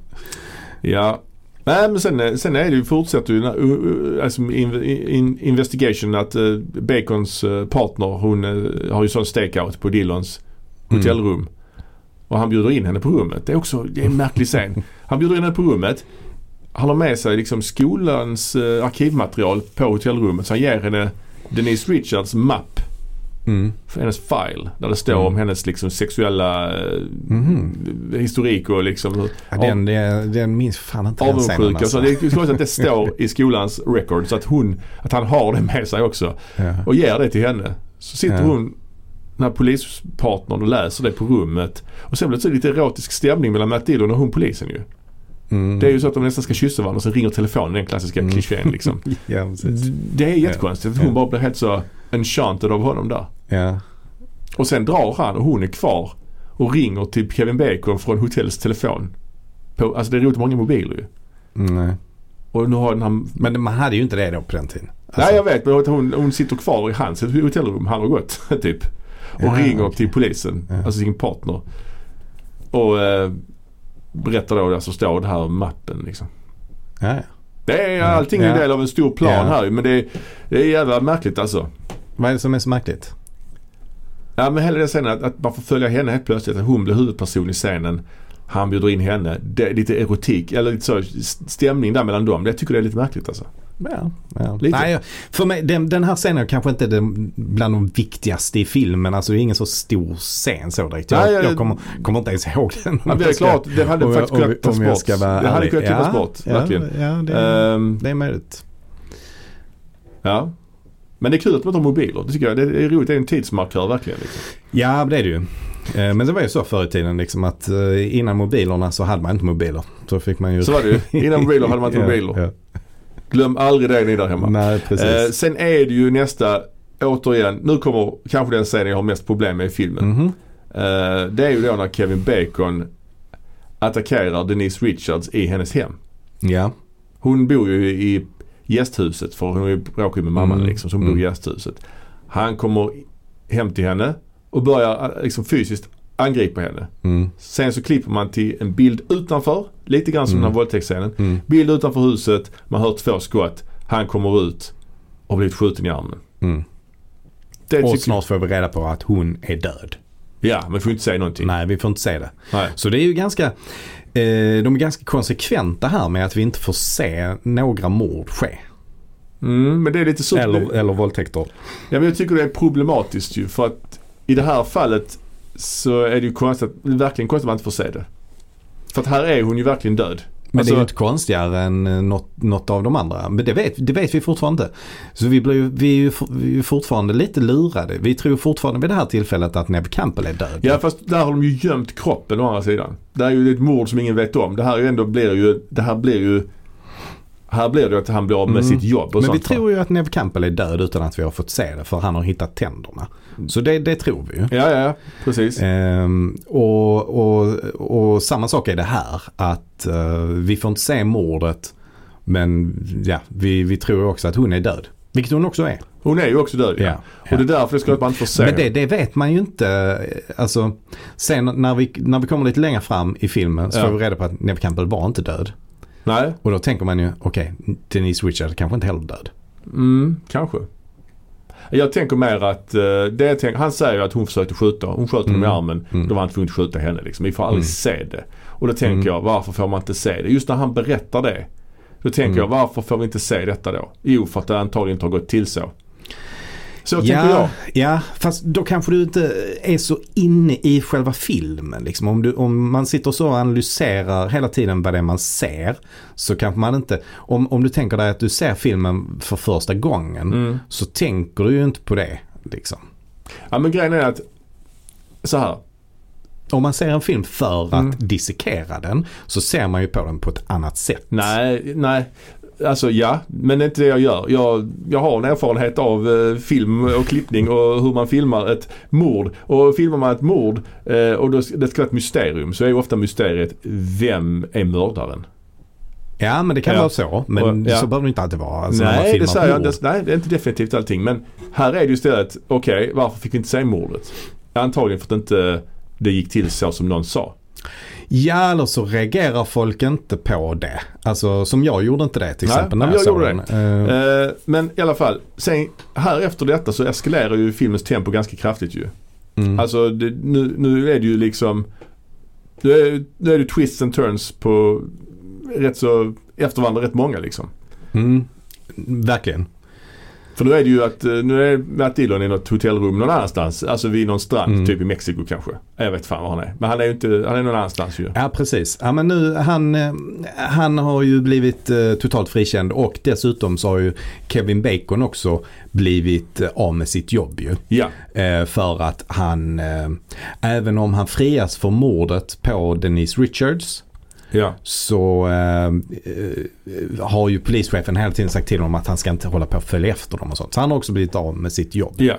Ja. Nej men sen, eh, sen är det ju, fortsätter ju uh, uh, alltså in, in, investigation att uh, Bacons uh, partner hon uh, har ju sån stakeout på Dillons Mm. hotellrum. Och han bjuder in henne på rummet. Det är också det är en märklig scen. Han bjuder in henne på rummet. Han har med sig liksom skolans uh, arkivmaterial på hotellrummet. Så han ger henne Denise Richards mapp Mm. för hennes file. Där det står Mm. om hennes liksom sexuella Mhm. historik och liksom Ja, den, den, den minns fan inte avundsjuka. Så det är konstigt att det står i skolans record så att hon, att han har det med sig också. Ja. Och ger det till henne. Så sitter Ja. hon, den här polispartnern och läser det på rummet. Och sen blir det så lite erotisk stämning mellan Matt Dillon och hon polisen ju. Mm. Det är ju så att de nästan ska kyssa varandra och så ringer telefonen, den klassiska Mm. klichén liksom. Ja. Det är jättekonstigt. Hon Ja. bara blir helt så enchanted av honom där. Ja. Och sen drar han och hon är kvar och ringer till Kevin Bacon från hotellets telefon. På, alltså det är roligt många mobiler ju. Nej. Och nu har den här Men man hade ju inte det då på den tiden. Alltså, Nej jag vet men hon, hon sitter kvar i hans hotellrum, han har gått typ. Och Ja, ringer okej. till polisen, Ja. alltså sin partner. Och eh, berättar då som står det här mappen liksom. Ja, ja. Det är Ja. allting är en del av en stor plan Ja. här men det är, det är jävla märkligt alltså. Vad är det som är så märkligt? Ja men hela den scenen att, att man får följa henne helt plötsligt, att hon blir huvudperson i scenen. Han bjuder in henne. Det är lite erotik, eller lite så stämning där mellan dem. Jag tycker det är lite märkligt alltså. Ja, ja. Nej, för mig, den, den här scenen är kanske inte den, bland de viktigaste i filmen. Alltså det är ingen så stor scen så direkt. Jag, Nej, jag- jag kommer, kommer inte ens ihåg den. Ja, det är klart, det hade Om faktiskt kunnat tas bort. Det hade kunnat klippas Ja, bort, ja, verkligen. Ja, det, är- Ehm, det är möjligt. ja. Men det är kul att man tar mobiler. Det tycker jag. Det är roligt. Det är en tidsmarkör verkligen. Liksom. Ja, det är det ju. Eh, Men det var ju så förr i tiden liksom att eh, innan mobilerna så hade man inte mobiler. Så fick man ju... Så var det ju. Innan mobiler hade man inte Ja, mobiler. ja. Glöm aldrig det ni där hemma. Nej. Eh, sen är det ju nästa, återigen, nu kommer kanske den scenen jag har mest problem med i filmen. Mhm. Eh, det är ju då när Kevin Bacon attackerar Denise Richards i hennes hem. Ja. Hon bor ju i gästhuset för hon är ju med mamman Mm. liksom. Så hon bor i Mm. gästhuset. Han kommer hem till henne och börjar eh, liksom fysiskt angripa henne. Mm. Sen så klipper man till en bild utanför. Lite grann som Mm. den här våldtäktsscenen. Mm. Bild utanför huset. Man hör två skott. Han kommer ut och blivit skjuten i armen. Mm. Och snart får vi reda på att hon är död. Ja, men får inte säga någonting. Nej, vi får inte se det. Nej. Så det är ju ganska, eh, de är ganska konsekventa här med att vi inte får se några mord ske. Mm, men det är lite så. Eller, eller våldtäkter. Ja, men jag tycker det är problematiskt ju. För att i det här fallet så är det ju konstigt, verkligen konstigt att man inte får se det. För att här är hon ju verkligen död. Men Alltså- det är ju inte konstigare än eh, något, något av de andra. Men det vet, det vet vi fortfarande inte. Så vi, blir, vi, är ju for- vi är fortfarande lite lurade. Vi tror fortfarande vid det här tillfället att Neb Campbell är död. Ja fast där har de ju gömt kroppen å andra sidan. Det är ju ett mord som ingen vet om. Det här är ju ändå blir ju, det här blir ju här blir det ju att han blir av med Mm. sitt jobb och Men vi sånt. va? tror ju att Neb Campbell är död utan att vi har fått se det för han har hittat tänderna. Så det, det tror vi ju. Ja, ja. Precis. Ehm, och, och, och samma sak är det här. Att eh, vi får inte se mordet. Men ja, vi, vi tror också att hon är död. Vilket hon också är. Hon är ju också död ja. Ja, Och det är därför det ska man inte får se Men det, det vet man ju inte. Alltså, sen när vi, när vi kommer lite längre fram i filmen så Ja. får vi reda på att Neve Campbell var inte död. Nej, Och då tänker man ju, okej, Denise Richard kanske inte heller död. mm, kanske. Jag tänker mer att, eh, det tänker, han säger att hon försökte skjuta. Hon sköt honom Mm. i armen. Mm. Då var han tvungen att skjuta henne liksom. Vi får aldrig Mm. se det. Och då tänker Mm. jag, varför får man inte se det? Just när han berättar det. Då tänker Mm. jag, varför får vi inte se detta då? Jo, för att det antagligen inte har gått till så. Så tänker jag. Ja, ja, fast då kanske du inte är så inne i själva filmen. Liksom. Om, du, om man sitter så och analyserar hela tiden vad det är man ser. Så kanske man inte, om, om du tänker dig att du ser filmen för första gången. Mm. Så tänker du ju inte på det. Liksom. Ja men grejen är att, så här. Om man ser en film för att Mm. dissekera den så ser man ju på den på ett annat sätt. Nej, nej. Alltså ja, men det är inte det jag gör. Jag, jag har en erfarenhet av eh, film och klippning och hur man filmar ett mord. Och filmar man ett mord eh, och då, det ska vara ett mysterium så är ju ofta mysteriet vem är mördaren? Ja men det kan Ja. vara så. Men Och- ja. så behöver det inte alltid vara. Alltså, nej, det säger jag inte. Nej, det är inte definitivt allting. Men här är det ju istället, okej, varför fick vi inte se mordet? Antagligen för att inte det gick till så som någon sa. Ja eller så reagerar folk inte på det. Alltså som jag gjorde inte det till Nej, exempel. när jag såg gjorde. Eh, Eh, men i alla fall, sen här efter detta så eskalerar ju filmens tempo ganska kraftigt ju. mm. Alltså det, nu, nu är det ju liksom nu är, nu är det twists and turns på rätt så efter varandra rätt många liksom. Mm. Verkligen. För nu är det ju att eh, nu är Matt Dillon i något hotellrum någon annanstans. Alltså vid någon strand, Mm. typ i Mexiko kanske. Jag vet fan var han är. Men han är ju inte, han är någon annanstans ju. Ja precis. Ja, men nu, han, eh, han har ju blivit eh, totalt frikänd och dessutom så har ju Kevin Bacon också blivit eh, av med sitt jobb ju. Ja. Eh, för att han, även om han frias för mordet på Denise Richards Ja. så eh, eh, har ju polischefen hela tiden sagt till honom att han ska inte hålla på och följa efter dem och sånt. Så han har också blivit av med sitt jobb. Ja.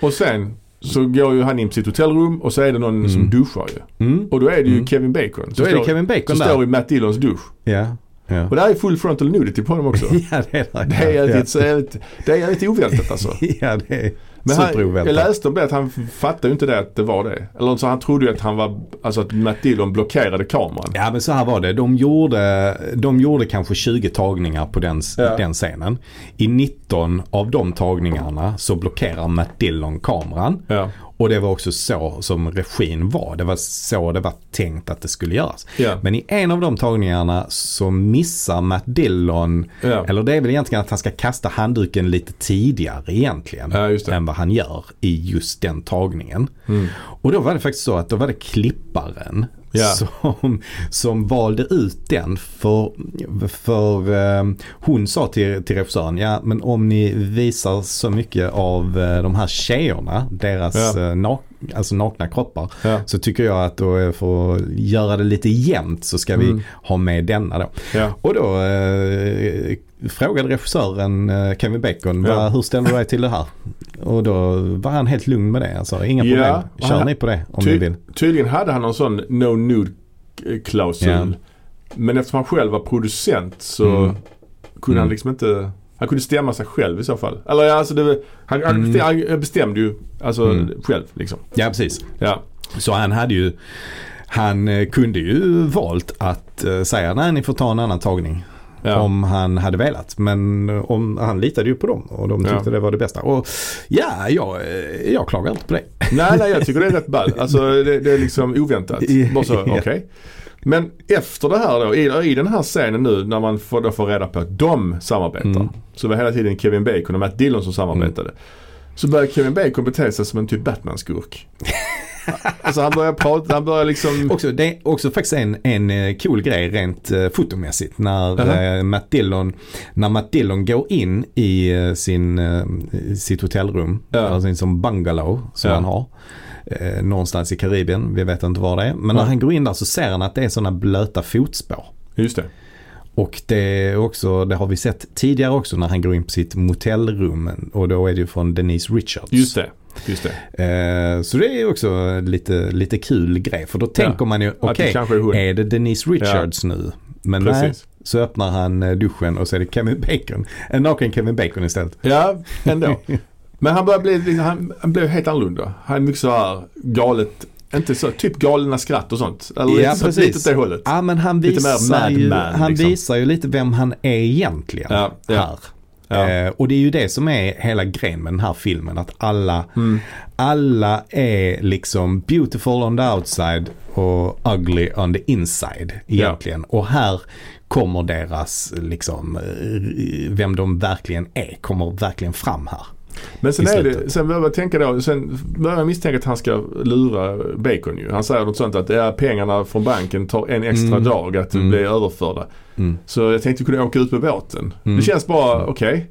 Och sen så går ju han in på sitt hotellrum och så är det någon som Mm. duschar ju. Mm. Och då är det ju Mm. Kevin Bacon. Då är det Kevin Bacon står där. i Matt Dillons dusch. Ja. Ja. Och det här är full frontal nudity på honom också. ja, det är det. Det är det är jävligt oväntat alltså. ja, det är Men han, jag läste om det att han fattade ju inte det att det var det. Eller så han trodde ju att han var, alltså att Matt Dillon blockerade kameran. Ja men så här var det. De gjorde, de gjorde kanske 20 tagningar på den, Ja. den scenen. I 19 av de tagningarna så blockerar Matt Dillon kameran. Ja. Och det var också så som regin var. Det var så det var tänkt att det skulle göras. Ja. Men i en av de tagningarna så missar Matt Dillon, Ja. eller det är väl egentligen att han ska kasta handduken lite tidigare egentligen. Ja. Än vad han gör i just den tagningen. Mm. Och då var det faktiskt så att då var det klipparen Ja. som, som valde ut den. För, för eh, hon sa till, till regissören, ja men om ni visar så mycket av eh, de här tjejerna, deras Ja. eh, nak, alltså nakna kroppar. Ja. Så tycker jag att då eh, för att göra det lite jämnt så ska vi Mm. ha med denna då. Och då eh, frågade regissören eh, Kevin Bacon, Ja. vad, hur ställer du dig till det här? Och då var han helt lugn med det. Alltså, inga Ja, problem, och kör han- ni på det om Ty- ni vill. Tydligen hade han någon sån no nude eh. Ja. Men eftersom han själv var producent så Mm. kunde han Mm. liksom inte han kunde stämma sig själv i så fall. Eller ja, alltså det, han, han Mm. han bestämde ju alltså Mm. själv liksom. Ja, precis. Ja. Så han hade ju, han eh, kunde ju valt att säga nej ni får ta en annan tagning. Ja. Om han hade velat. Men eh, om, han litade ju på dem och de tyckte Ja. det var det bästa. Och ja, jag, eh, jag klagar inte på det. Nej, nej jag tycker det är rätt ball. Alltså det, det är liksom oväntat. Bara så, okej. Men efter det här då, i, i den här scenen nu när man får, då får reda på att de samarbetar. Mm. Så var hela tiden Kevin Bacon och Matt Dillon som samarbetade. Så börjar Kevin Bacon bete sig som en typ Batman-skurk. alltså han börjar prata, han börjar liksom... Också, det är också faktiskt en, en eh, cool grej rent uh, fotomässigt. När, Jaha. eh, Matt Dillon, när Matt Dillon går in i eh, sin, eh, sitt hotellrum, Ja. alltså sin som bungalow som Ja. han har. eh, någonstans i Karibien, vi vet inte var det är. Men när han går in där så ser han att det är sådana blöta fotspår. Just det. Och det, också, det har vi sett tidigare också när han går in på sitt motellrum och då är det ju från Denise Richards. Just det. Just det. Eh, så det är också lite, lite kul grej för då tänker man ju okej, kanske är är det Denise Richards nu? Men nej, Precis. så öppnar han eh, duschen och så är det Kevin Bacon. En naken Kevin Bacon istället. Ja, ändå. Men han börjar bli, han, han blev helt annorlunda. Han är mycket så här galet, inte så, typ galna skratt och sånt. Eller Ja, lite, så, precis. lite det hållet. Ja men han visar, ju, Man, han liksom. visar ju lite vem han är egentligen Ja, ja. här. Ja. Eh, och det är ju det som är hela grejen med den här filmen. Att alla, Mm. alla är liksom beautiful on the outside och ugly on the inside egentligen. Och här kommer deras, liksom, eh, vem de verkligen är, kommer verkligen fram här. Men sen är det, sen börjar jag tänka då, sen börjar jag misstänka att han ska lura Bacon ju. Han säger något sånt att ja, pengarna från banken tar en extra Mm. dag att Mm. bli överförda. Mm. Så jag tänkte kunna åka ut med båten. Mm. Det känns bara okej.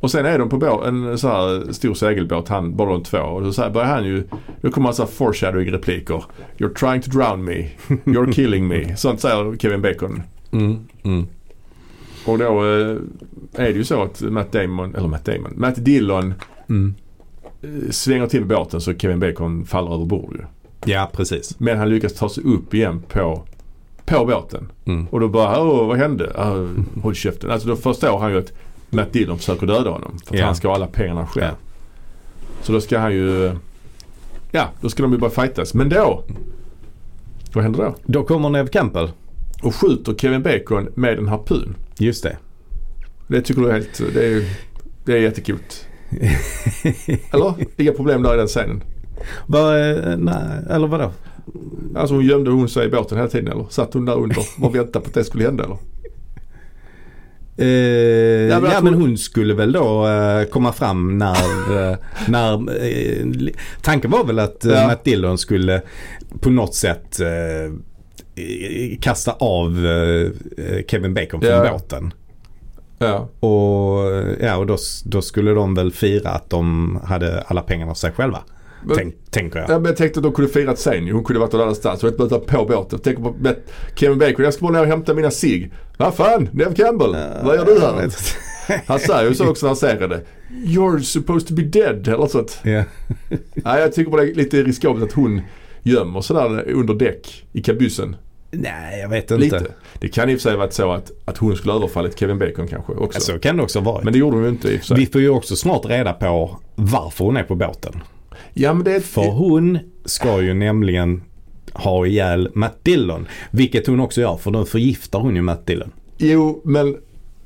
Och sen är de på en så här stor segelbåt, han, bara de två. Och då så här börjar han ju, då kommer massa foreshadowing repliker. You're trying to drown me. You're killing me. Sånt säger Kevin Bacon. Och då eh, är det ju så att Matt Damon, eller Matt Damon, Matt Dillon Mm. eh, svänger till båten så Kevin Bacon faller över bord ju. Ja, precis. Men han lyckas ta sig upp igen på, på båten. Mm. Och då bara, åh vad hände? Uh, håll käften. Alltså då förstår han ju att Matt Dillon försöker döda honom. För att Ja. han ska ha alla pengarna själv. Ja. Så då ska han ju, ja då ska de ju bara fightas. Men då, vad händer då? Då kommer Nev Campbell. Och skjuter Kevin Bacon med en harpun. Just det. Det tycker du är helt, det är, det är jättekul. Eller? Inga problem där i den scenen. Vad, eh, nej, eller vadå? Alltså hon gömde hon sig i båten hela tiden eller? Satt hon där under och väntade på att det skulle hända eller? Eh, Ja, men ja men tror- hon skulle väl då eh, komma fram när, eh, när eh, tanken var väl att eh, Ja. Matt Dillon skulle på något sätt kasta av eh, Kevin Bacon från Ja. båten. Ja. Och, ja, och då, då skulle de väl fira att de hade alla pengarna för sig själva. Men- Tänk, tänker jag. Ja, men jag tänkte att de kunde firat sen. Hon kunde varit någon annanstans. Hon hade på båten. Tänker på Kevin Bacon. Jag ska bara ner och hämta mina cigg. Vad fan? Nev Campbell. Vad gör du här? inte. Han säger ju så också när han säger det. You're supposed to be dead. Eller något sånt. Ja. Nej, jag tycker bara det är lite riskabelt att hon gömmer sådär under däck i kabyssen. Nej, jag vet inte. Lite. Det kan i och för sig varit så att, att hon skulle ha överfallit Kevin Bacon kanske också. Så kan det också vara. Men det gjorde hon ju inte i och för sig. Vi får ju också snart reda på varför hon är på båten. Ja men det. För hon ska ju nämligen ha ihjäl Matt Dillon. Vilket hon också gör för då förgiftar hon ju Matt Dillon. Jo men...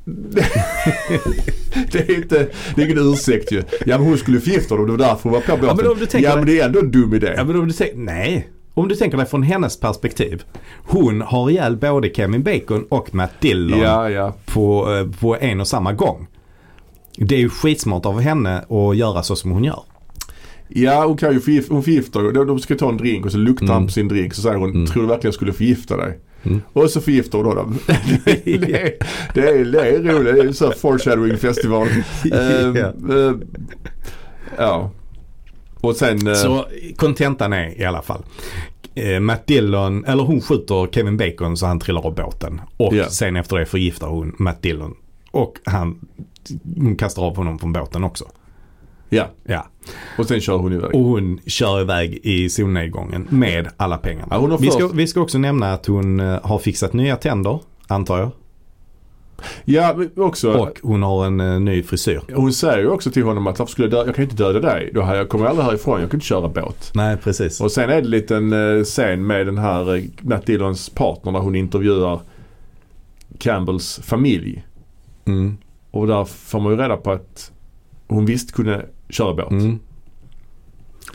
det är inte, det är ingen ursäkt ju. Ja men hon skulle förgifta dem, det var därför hon var på båten. Ja, men om du tänker ja men det är ändå en dum idé. Ja, men om du tänker, nej. Om du tänker dig från hennes perspektiv. Hon har ihjäl både Kevin Bacon och Matt Dillon Ja, ja. på, eh, på en och samma gång. Det är ju skitsmart av henne att göra så som hon gör. Ja, hon kan ju förgifta, hon förgiftar de, de ska ta en drink och så luktar han Mm. på sin drink så säger hon, Mm. tror du verkligen jag skulle förgifta dig? Mm. Och så förgiftar hon dem. det, är, det, är, det är roligt, det är så här foreshadowing festival. Ehm, Ja. eh, ja. Och sen, eh, Så kontentan är i alla fall. Eh, Matt Dillon, eller hon skjuter Kevin Bacon så han trillar av båten. Och Ja. sen efter det förgiftar hon Matt Dillon. Och han, hon kastar av honom från båten också. ja. Ja. Och sen kör hon iväg. Och hon kör iväg i solnedgången med alla pengarna. Ja, vi, ska, vi ska också nämna att hon eh, har fixat nya tänder, antar jag. Ja, också. Och hon har en eh, ny frisyr. Hon säger ju också till honom att varför skulle jag döda, jag kan inte döda dig. Då har jag kommer aldrig härifrån, jag kan inte köra båt. Nej, precis. Och sen är det en liten eh, scen med den här eh, Matt Dillons partner där hon intervjuar Campbells familj. Mm. Och där får man ju reda på att hon visst kunde köra båt. Mm.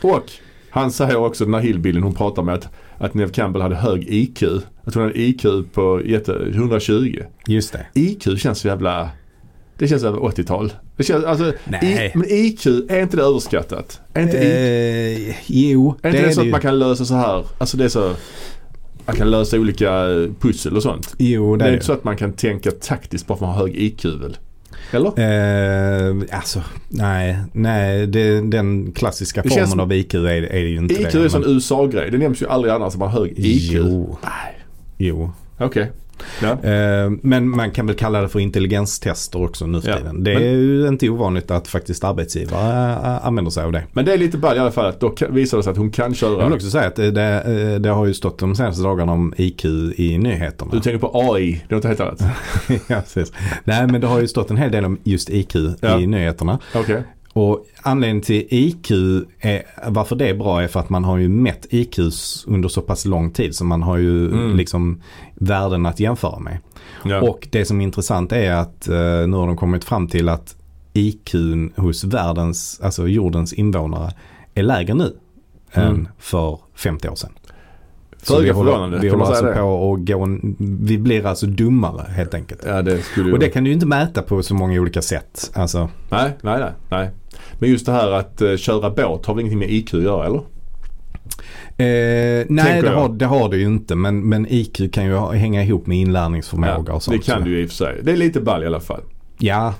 Och han säger också den här hillbillen hon pratar med att, att Neve Campbell hade hög IQ. Att hon hade IQ på jätte, 120. Just det. IQ känns så jävla... Det känns över 80-tal. Det känns, alltså. I, men IQ, är inte det överskattat? Är inte, IQ, Eh, jo, är det inte det, är så det att man kan lösa så här? Alltså det är så... Man kan lösa olika pussel och sånt. Jo, Det det är är inte så att man kan tänka taktiskt bara för att man har hög IQ väl? Eller? Eh, alltså, nej, nej det, den klassiska Det formen av IQ är, är ju inte IQ det. är en sån USA-grej. Det nämns ju aldrig annars att man har hög IQ. Jo, Nej. jo. Okej. Ja. Eh, men man kan väl kalla det för intelligenstester också nu för Ja, tiden. Det men- är ju inte ovanligt att faktiskt arbetsgivare äh, använder sig av det. Men det är lite ball i alla fall att då visar det sig att hon kan Jag köra. vill också säga att det, det, eh, har ju stått de senaste dagarna om IQ i nyheterna. Du tänker på AI, det är något helt annat. ja, precis. Nej men det har ju stått en hel del om just IQ Ja. i nyheterna. Okej. Och anledningen till IQ, är, varför det är bra är för att man har ju mätt IQ under så pass lång tid så man har ju Mm. liksom värden att jämföra med. Ja. Och det som är intressant är att eh, nu har de kommit fram till att IQ hos världens, alltså jordens invånare är lägre nu Mm. än för 50 år sedan. Föga förvånande, vi håller alltså det? på att gå en, vi blir alltså dummare helt enkelt. ja, det skulle. Och det kan du ju inte mäta på så många olika sätt. Alltså, Nej, nej, nej, nej. Men just det här att uh, köra båt har väl ingenting med IQ att göra eller? Eh, nej, det har, det har det ju inte. Men, men IQ kan ju hänga ihop med inlärningsförmåga och det sånt. kan så- du ju i och för sig. Det är lite ball i alla fall. Ja,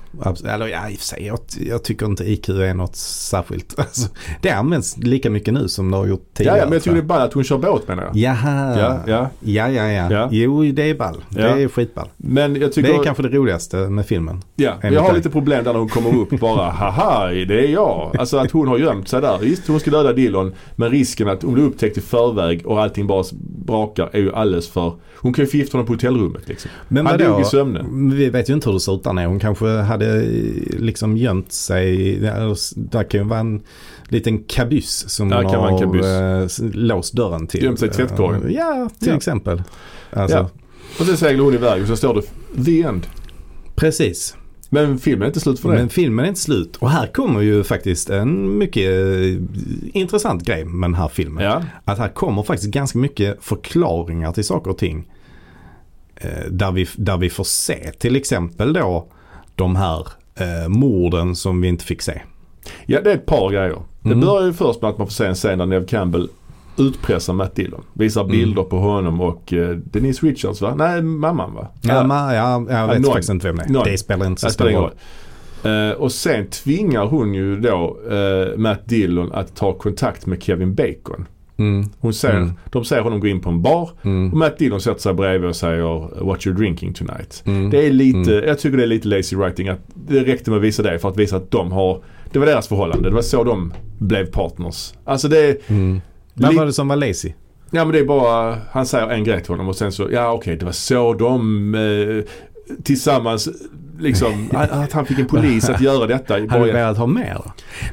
eller ja, i och för sig. Jag, jag tycker inte IQ är något särskilt. Alltså, det används lika mycket nu som det har gjort tidigare. ja, men jag tycker det är ball att hon kör båt menar jag. Jaha. Ja, ja. Ja, ja, ja. Ja. Jo, det är ball. Det Ja. är skitball. Men jag tycker... Det är kanske det roligaste med filmen. Ja, men jag har dig. lite problem där när hon kommer upp bara haha det är jag. Alltså att hon har gömt sig där. Visst hon ska döda Dillon men risken att hon blir upptäckt i förväg och allting bara brakar är ju alldeles för... Hon kan ju förgifta honom på hotellrummet liksom. Men Han dog i sömnen. Vi vet ju inte hur det ser ut där nere. Kanske hade liksom gömt sig. Där kan ju vara en liten kabyss som Där hon har kabyss. eh, låst dörren till. Gömt sig i tvättkorgen. Eh, Ja, till Ja. exempel. Alltså, Ja. Och sen seglar hon iväg och så står det the end. Precis. Men filmen är inte slut för det. Men filmen är inte slut. Och här kommer ju faktiskt en mycket eh, intressant grej med den här filmen. Ja. Att här kommer faktiskt ganska mycket förklaringar till saker och ting. Där, vi, där vi får se till exempel då de här eh, morden som vi inte fick se. ja, det är ett par grejer. Det Mm. börjar ju först med att man får se en scen där Neve Campbell utpressar Matt Dillon. Visar Mm. bilder på honom och eh, Denise Richards va? Nej, mamman va? Ja, ma, ja, jag vet någon- faktiskt inte vem det är. någon. Det spelar inte så Det stor roll. Eh, och sen tvingar hon ju då eh, Matt Dillon att ta kontakt med Kevin Bacon. Mm, Hon ser, Mm. De ser honom gå in på en bar och mm, Matt Dillon sätter sig bredvid och säger “What you're drinking tonight”. mm. Det är lite, Mm. jag tycker det är lite lazy writing. Att det räckte med att visa det för att visa att de har, det var deras förhållande. Det var så de blev partners. Alltså det är, Mm. Li- var det som var lazy? ja men det är bara, han säger en grej till honom och sen så, ja okej det var så de eh, tillsammans liksom, att, han fick en polis att göra detta. Hade du velat ha mer?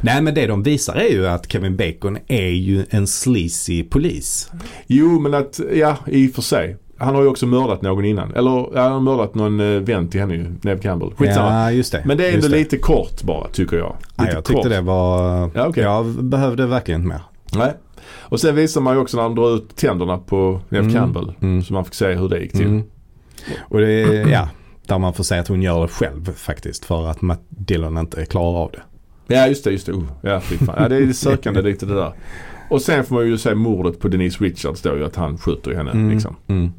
Nej men det de visar är ju att Kevin Bacon är ju en sleazy polis. Jo men att, ja i och för sig. han har ju också mördat någon innan. Eller ja, han har mördat någon eh, vän till henne ju, Neve Campbell. Skitsamma. Ja, just det. Men det är ändå lite kort bara tycker jag. Lite Ja, jag tyckte kort. det var... Ja, okej. Jag behövde verkligen inte mer. Nej. Och sen visar man ju också när de drar ut tänderna på Neve Mm. Campbell. Mm. Så man fick se hur det gick till. Mm. Och det ja, där man får säga att hon gör det själv faktiskt för att Matt Dillon inte klarar av det. Ja just det, just det. Oh, ja, ja, det är sökande lite det där. Och sen får man ju se mordet på Denise Richards då ju att han skjuter ju henne. Mm. Liksom. Mm.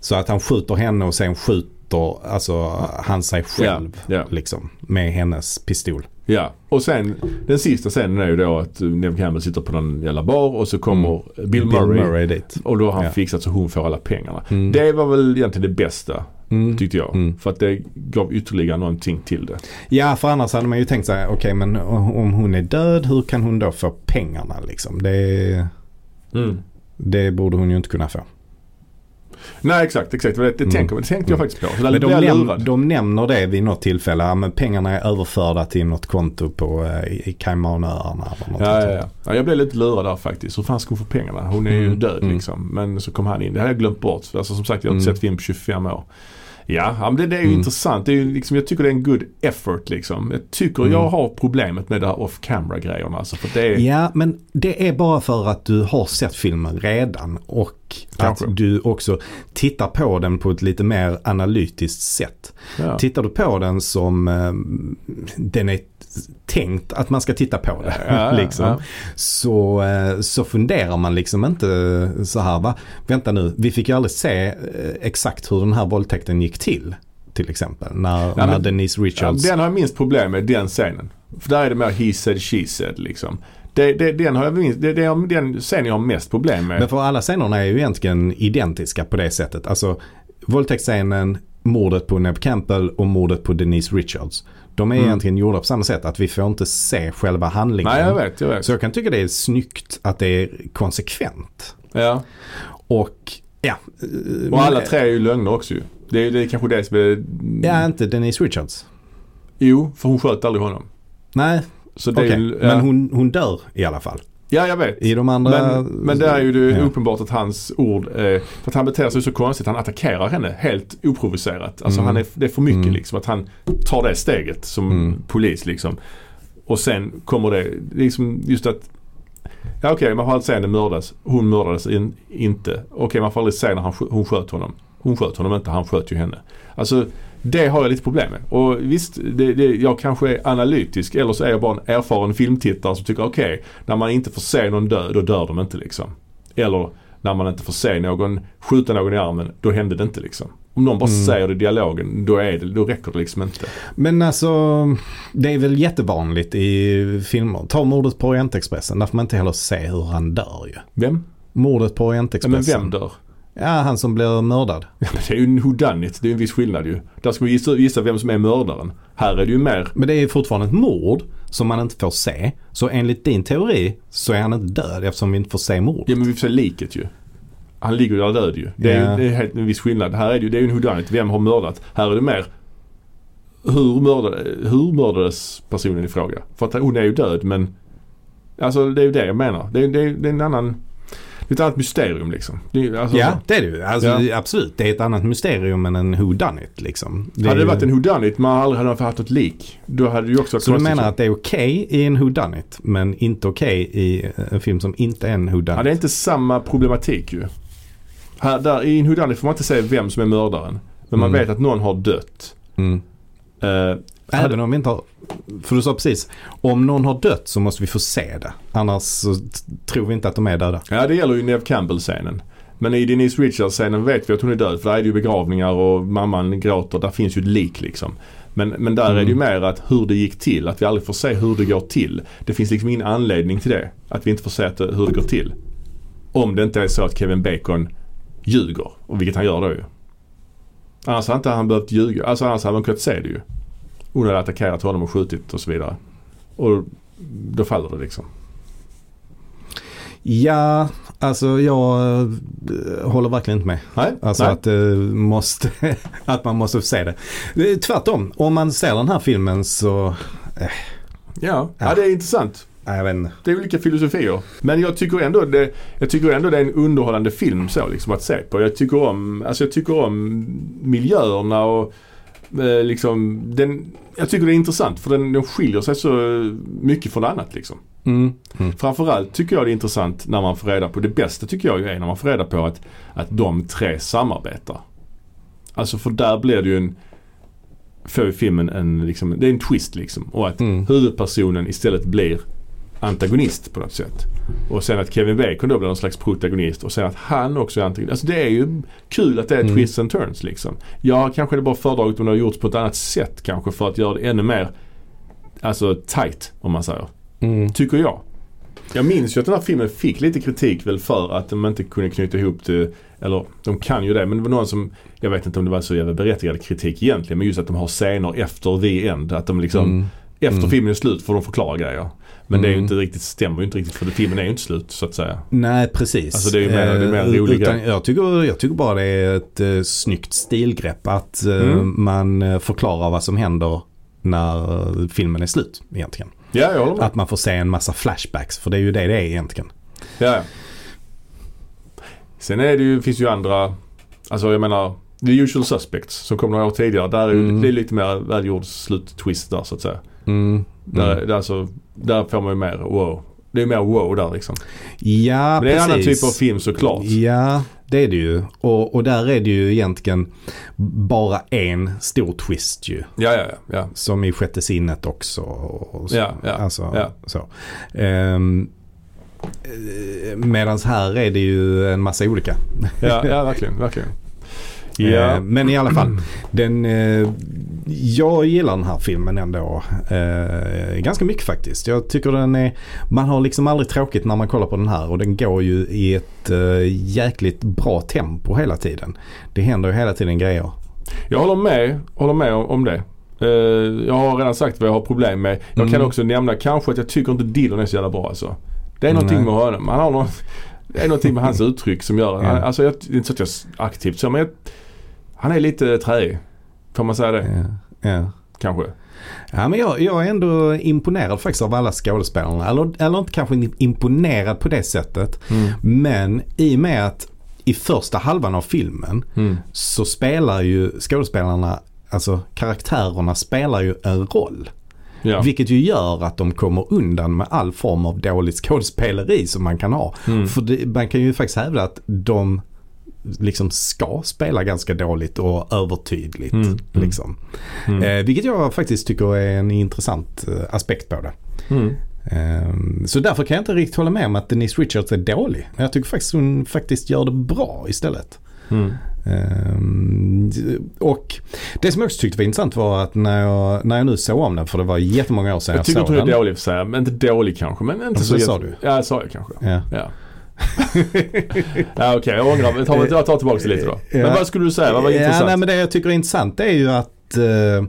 Så att han skjuter henne och sen skjuter alltså, han sig själv Ja, ja. liksom med hennes pistol. Ja, och sen den sista scenen är ju då att Neve Campbell sitter på någon jävla bar och så kommer Bill, Murray, dit. och då har han Ja. fixat så hon får alla pengarna. Mm. Det var väl egentligen det bästa Mm. tyckte jag. Mm. För att det gav ytterligare någonting till det. Ja, för annars hade man ju tänkt sig, okej men om hon är död, hur kan hon då få pengarna liksom? Det, det borde hon ju inte kunna få. Nej exakt, exakt. Det, det, Mm. tänker, det tänkte jag Mm. faktiskt på. Så Men de, näm- de nämner det vid något tillfälle, ja, men pengarna är överförda till något konto på eh, i Caymanöarna Ja, ja, ja. ja, jag blev lite lurad där faktiskt. Hur fan ska hon få pengarna? Hon är ju Mm, död mm. liksom. Men så kom han in. Det hade jag glömt bort. Alltså som sagt jag har inte Mm. sett film på 25 år. Ja, men det, det är ju Mm. intressant. Det är liksom, jag tycker det är en good effort liksom. Jag tycker Mm. jag har problemet med det här off camera grejerna. Alltså, för det är, Ja, men det är bara för att du har sett filmen redan och Kanske. att du också tittar på den på ett lite mer analytiskt sätt. ja. Tittar du på den som eh, den är tänkt att man ska titta på det. Ja, liksom, ja. Så, eh, så funderar man liksom inte så här va. Vänta nu, vi fick ju aldrig se eh, exakt hur den här våldtäkten gick till. Till exempel när, när men- Denise Richards. den har jag minst problem med, den scenen. För där är det mer he said, she said liksom. Det, det, den, har jag minst, det, det är den scenen jag har mest problem med. Men för alla scenerna är ju egentligen identiska på det sättet. Alltså våldtäktsscenen, mordet på Neb Campbell och mordet på Denise Richards. De är Mm. egentligen gjorda på samma sätt. Att vi får inte se själva handlingen. Nej jag vet, jag vet. Så jag kan tycka det är snyggt att det är konsekvent. Ja. Och ja. Och alla tre är ju lögner också ju. Det är det är kanske det som är... Ja, inte Denise Richards. Jo, för hon sköt aldrig honom. Nej, Så det är ju, ja. Men hon, hon dör i alla fall. Ja, jag vet. I de andra... Men, men där är ju det Ja. uppenbart att hans ord, eh, för att han beter sig så konstigt. Han attackerar henne helt oprovocerat. Alltså Mm. han är, det är för mycket Mm. liksom. Att han tar det steget som Mm. polis liksom. Och sen kommer det, liksom just att Ja okej, man får aldrig se henne mördas. Hon mördades in, inte. Okej, man får aldrig se när han, hon sköt honom. Hon sköt honom inte, han sköt ju henne. Alltså det har jag lite problem med. Och visst, det, det, jag kanske är analytisk eller så är jag bara en erfaren filmtittare som tycker okej, när man inte får se någon dö, då dör de inte liksom. Eller när man inte får se någon skjuta någon i armen, då händer det inte liksom. Om någon bara Mm. säger det i dialogen, då, är det, då räcker det liksom inte. Men alltså, det är väl jättevanligt i filmer. Ta mordet på Orientexpressen. Där får man inte heller se hur han dör ju. Vem? Mordet på Ja, men Orientexpressen. vem dör? Ja, han som blir mördad. Ja, men det är ju en whodunit. Det är en viss skillnad ju. Där ska vi gissa, gissa vem som är mördaren. Här är det ju mer Men det är ju fortfarande ett mord som man inte får se. Så enligt din teori så är han inte död eftersom vi inte får se mord. Ja men vi får se liket ju. Han ligger ju där död ju. Det är, Ja. ju det är helt en viss skillnad. Här är det ju, det är ju en whodunit. Vem har mördat? Här är det mer hur, mördade, hur mördades personen i fråga? För att hon är ju död men Alltså det är ju det jag menar. Det är, det är, det är en annan ett annat mysterium liksom. Det är, alltså, Ja, det är det ju. Alltså, Ja. Absolut. Det är ett annat mysterium än en who done it liksom. Det är hade det ju- varit en whodunit man aldrig hade haft något lik. Då hade det ju också varit Så du menar att det är okej i en who done it men inte okej i en film som inte är en who done Ja, it? det är inte samma problematik ju. Här, där, I en whodunit får man inte se vem som är mördaren. Men man Mm. vet att någon har dött. Mm. Eh, Även om vi inte har, för du sa precis, om någon har dött så måste vi få se det. Annars så tror vi inte att de är döda. Ja det gäller ju Neve Campbell-scenen. Men i Denise Richards-scenen vet vi att hon är död. För där är det ju begravningar och mamman gråter. Där finns ju ett lik liksom. Men, men där är det ju Mm. mer att hur det gick till. Att vi aldrig får se hur det går till. Det finns liksom ingen anledning till det. Att vi inte får se att hur det går till. Om det inte är så att Kevin Bacon ljuger. Och vilket han gör då ju. Annars hade inte han behövt ljuga. Alltså annars hade man kunnat se det ju. Hon hade attackerat honom och skjutit och så vidare. Och då faller det liksom. Ja, alltså jag eh, håller verkligen inte med. Nej, Alltså nej. att, eh, måste, att man måste se det. Det är Tvärtom, om man ser den här filmen så Ja, ja. Ja. det är intressant. Det är olika filosofier. Men jag tycker ändå det, jag tycker ändå det är en underhållande film så liksom att se på. Jag tycker om, alltså jag tycker om miljöerna och eh, liksom den, jag tycker det är intressant för den, den skiljer sig så mycket från annat liksom. Mm. Mm. Framförallt tycker jag det är intressant när man får reda på, det bästa tycker jag är när man får reda på att, att de tre samarbetar. Alltså för där blir det ju en, får filmen en, liksom, det är en twist liksom. Och att Mm. huvudpersonen istället blir antagonist på något sätt. Och sen att Kevin Bacon då blir någon slags protagonist och sen att han också är antagonist. Alltså det är ju kul att det är Mm. twists and turns liksom. Jag kanske hade bara föredragit om det har gjorts på ett annat sätt kanske för att göra det ännu mer alltså tight om man säger. Mm. Tycker jag. Jag minns ju att den här filmen fick lite kritik väl för att de inte kunde knyta ihop det. Eller de kan ju det men det var någon som, jag vet inte om det var så jävla berättigad kritik egentligen. Men just att de har scener efter the end. Att de liksom, Mm. efter Mm. filmen är slut får de förklara grejer. Men det är ju Mm. inte riktigt, stämmer ju inte riktigt för filmen är ju inte slut så att säga. Nej, precis. Alltså, det är ju mer- det är mer Eh, rolig utan jag, tycker, jag tycker bara det är ett uh, snyggt stilgrepp att eh, Mm. man eh, förklarar vad som händer när eh, filmen är slut egentligen. Ja, jag håller med. Att man får se en massa flashbacks för det är ju det det är egentligen. Ja, ja. Sen är det ju, finns ju andra, alltså jag menar The Usual Suspects som kom några år tidigare. Där är ju, Mm. det är lite mer välgjord slut-twist där så att säga. Mm. Där, Mm. alltså, där får man ju mer wow. Det är mer wow där liksom. Ja, Men det är en annan typ av film såklart. Ja, det är det ju. Och, och där är det ju egentligen bara en stor twist ju. Ja, ja, ja. ja. Som i sjätte sinnet också. Och så. Ja, ja, Alltså, ja. så. Um, Medan här är det ju en massa olika. Ja, ja verkligen, verkligen. Eh, Ja. Men i alla fall. Den, eh, jag gillar den här filmen ändå eh, ganska mycket faktiskt. Jag tycker den är, man har liksom aldrig tråkigt när man kollar på den här och den går ju i ett jäkligt bra tempo hela tiden. Det händer ju hela tiden grejer. Jag håller med, håller med om, det. Jag har redan sagt vad jag har problem med. Jag kan Mm. också nämna kanske att jag tycker inte Dillon är så jävla bra alltså. Det är någonting med honom. Han har någon, det är någonting med hans uttryck som gör, Ja. han, alltså jag, det är inte så att jag aktivt så men jag, han är lite träig. Får man säga det? Ja, ja. Kanske. Ja, men jag, jag är ändå imponerad faktiskt av alla skådespelarna. Eller, eller inte kanske imponerad på det sättet. Men i och med att i första halvan av filmen Mm. så spelar ju skådespelarna, alltså karaktärerna spelar ju en roll. Ja. Vilket ju gör att de kommer undan med all form av dåligt skådespeleri som man kan ha. Mm. För det, man kan ju faktiskt hävda att de liksom ska spela ganska dåligt och övertydligt. Mm, mm. Liksom. Mm. Eh, vilket jag faktiskt tycker är en intressant eh, aspekt på det. Mm. Ehm, så därför kan jag inte riktigt hålla med om att Denise Richards är dålig. Jag tycker faktiskt hon faktiskt gör det bra istället. Ehm, och det som jag också tyckte var intressant var att när jag, när jag nu såg om den, för det var jättemånga år sedan Jag jag, tycker såg inte hon är den. dålig för säga. Men inte dålig kanske. Men inte så det jätte- sa du. Ja, det sa jag kanske. Ja. Ja. ja okej, jag ångrar mig. Jag tar, tar tillbaka det lite då. Men Ja. vad skulle du säga? Vad var ja, intressant? nej, men det jag tycker är intressant är ju att eh,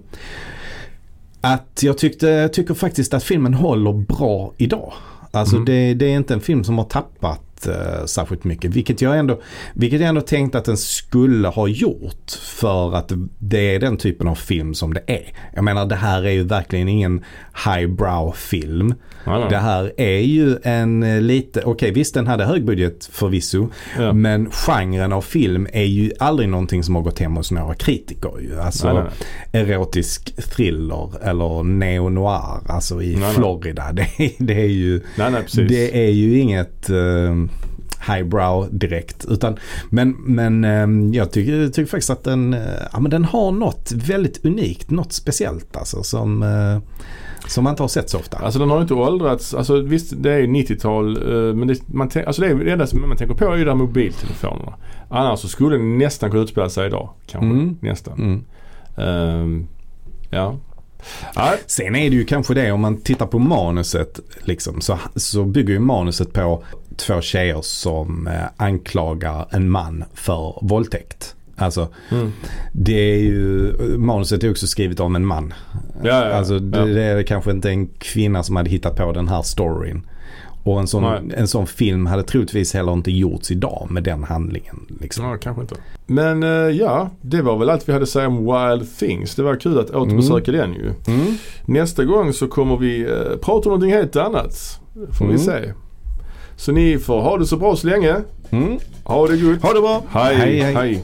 att jag tyckte, tycker faktiskt att filmen håller bra idag. Alltså Mm. det, det är inte en film som har tappat uh, särskilt mycket. Vilket jag, ändå, vilket jag ändå tänkte att den skulle ha gjort. För att det är den typen av film som det är. Jag menar det här är ju verkligen ingen highbrow film. Ja. Det här är ju en eh, lite, okej visst den hade hög budget förvisso. Ja. Men genren av film är ju aldrig någonting som har gått hem hos några kritiker ju. Alltså Nej, nej, erotisk thriller eller neo-noir, alltså i. Florida. Det, är- det är ju, det är ju inget eh, highbrow direkt. Utan, men men eh, jag tycker, tycker faktiskt att den, eh, ja, men den har något väldigt unikt, något speciellt alltså som, eh, som man inte har sett så ofta. Alltså den har inte åldrats. Alltså visst det är ju 90-tal. eh, men det, man, alltså det, är, det enda som man tänker på är ju de här mobiltelefonerna. Annars så skulle den nästan kunna utspela sig idag. Kanske. Mm. Nästan. Mm. Ehm, ja. ja. Sen är det ju kanske det om man tittar på manuset liksom, så, så bygger ju manuset på två tjejer som eh, anklagar en man för våldtäkt. Alltså Mm. det är ju, manuset är också skrivet av en man. Ja, ja, alltså det, ja. det är kanske inte en kvinna som hade hittat på den här storyn. Och en sån, Nej. en sån film hade troligtvis heller inte gjorts idag med den handlingen. Liksom. Ja, kanske inte. Men eh, ja, det var väl allt vi hade att säga om Wild Things. Det var kul att återbesöka den ju. Mm. Nästa gång så kommer vi eh, prata om någonting helt annat. Får vi Mm. se. Så ni får ha det så bra så länge. Mm. Ha det gott. Ha det bra. Hej, hej. hej. hej.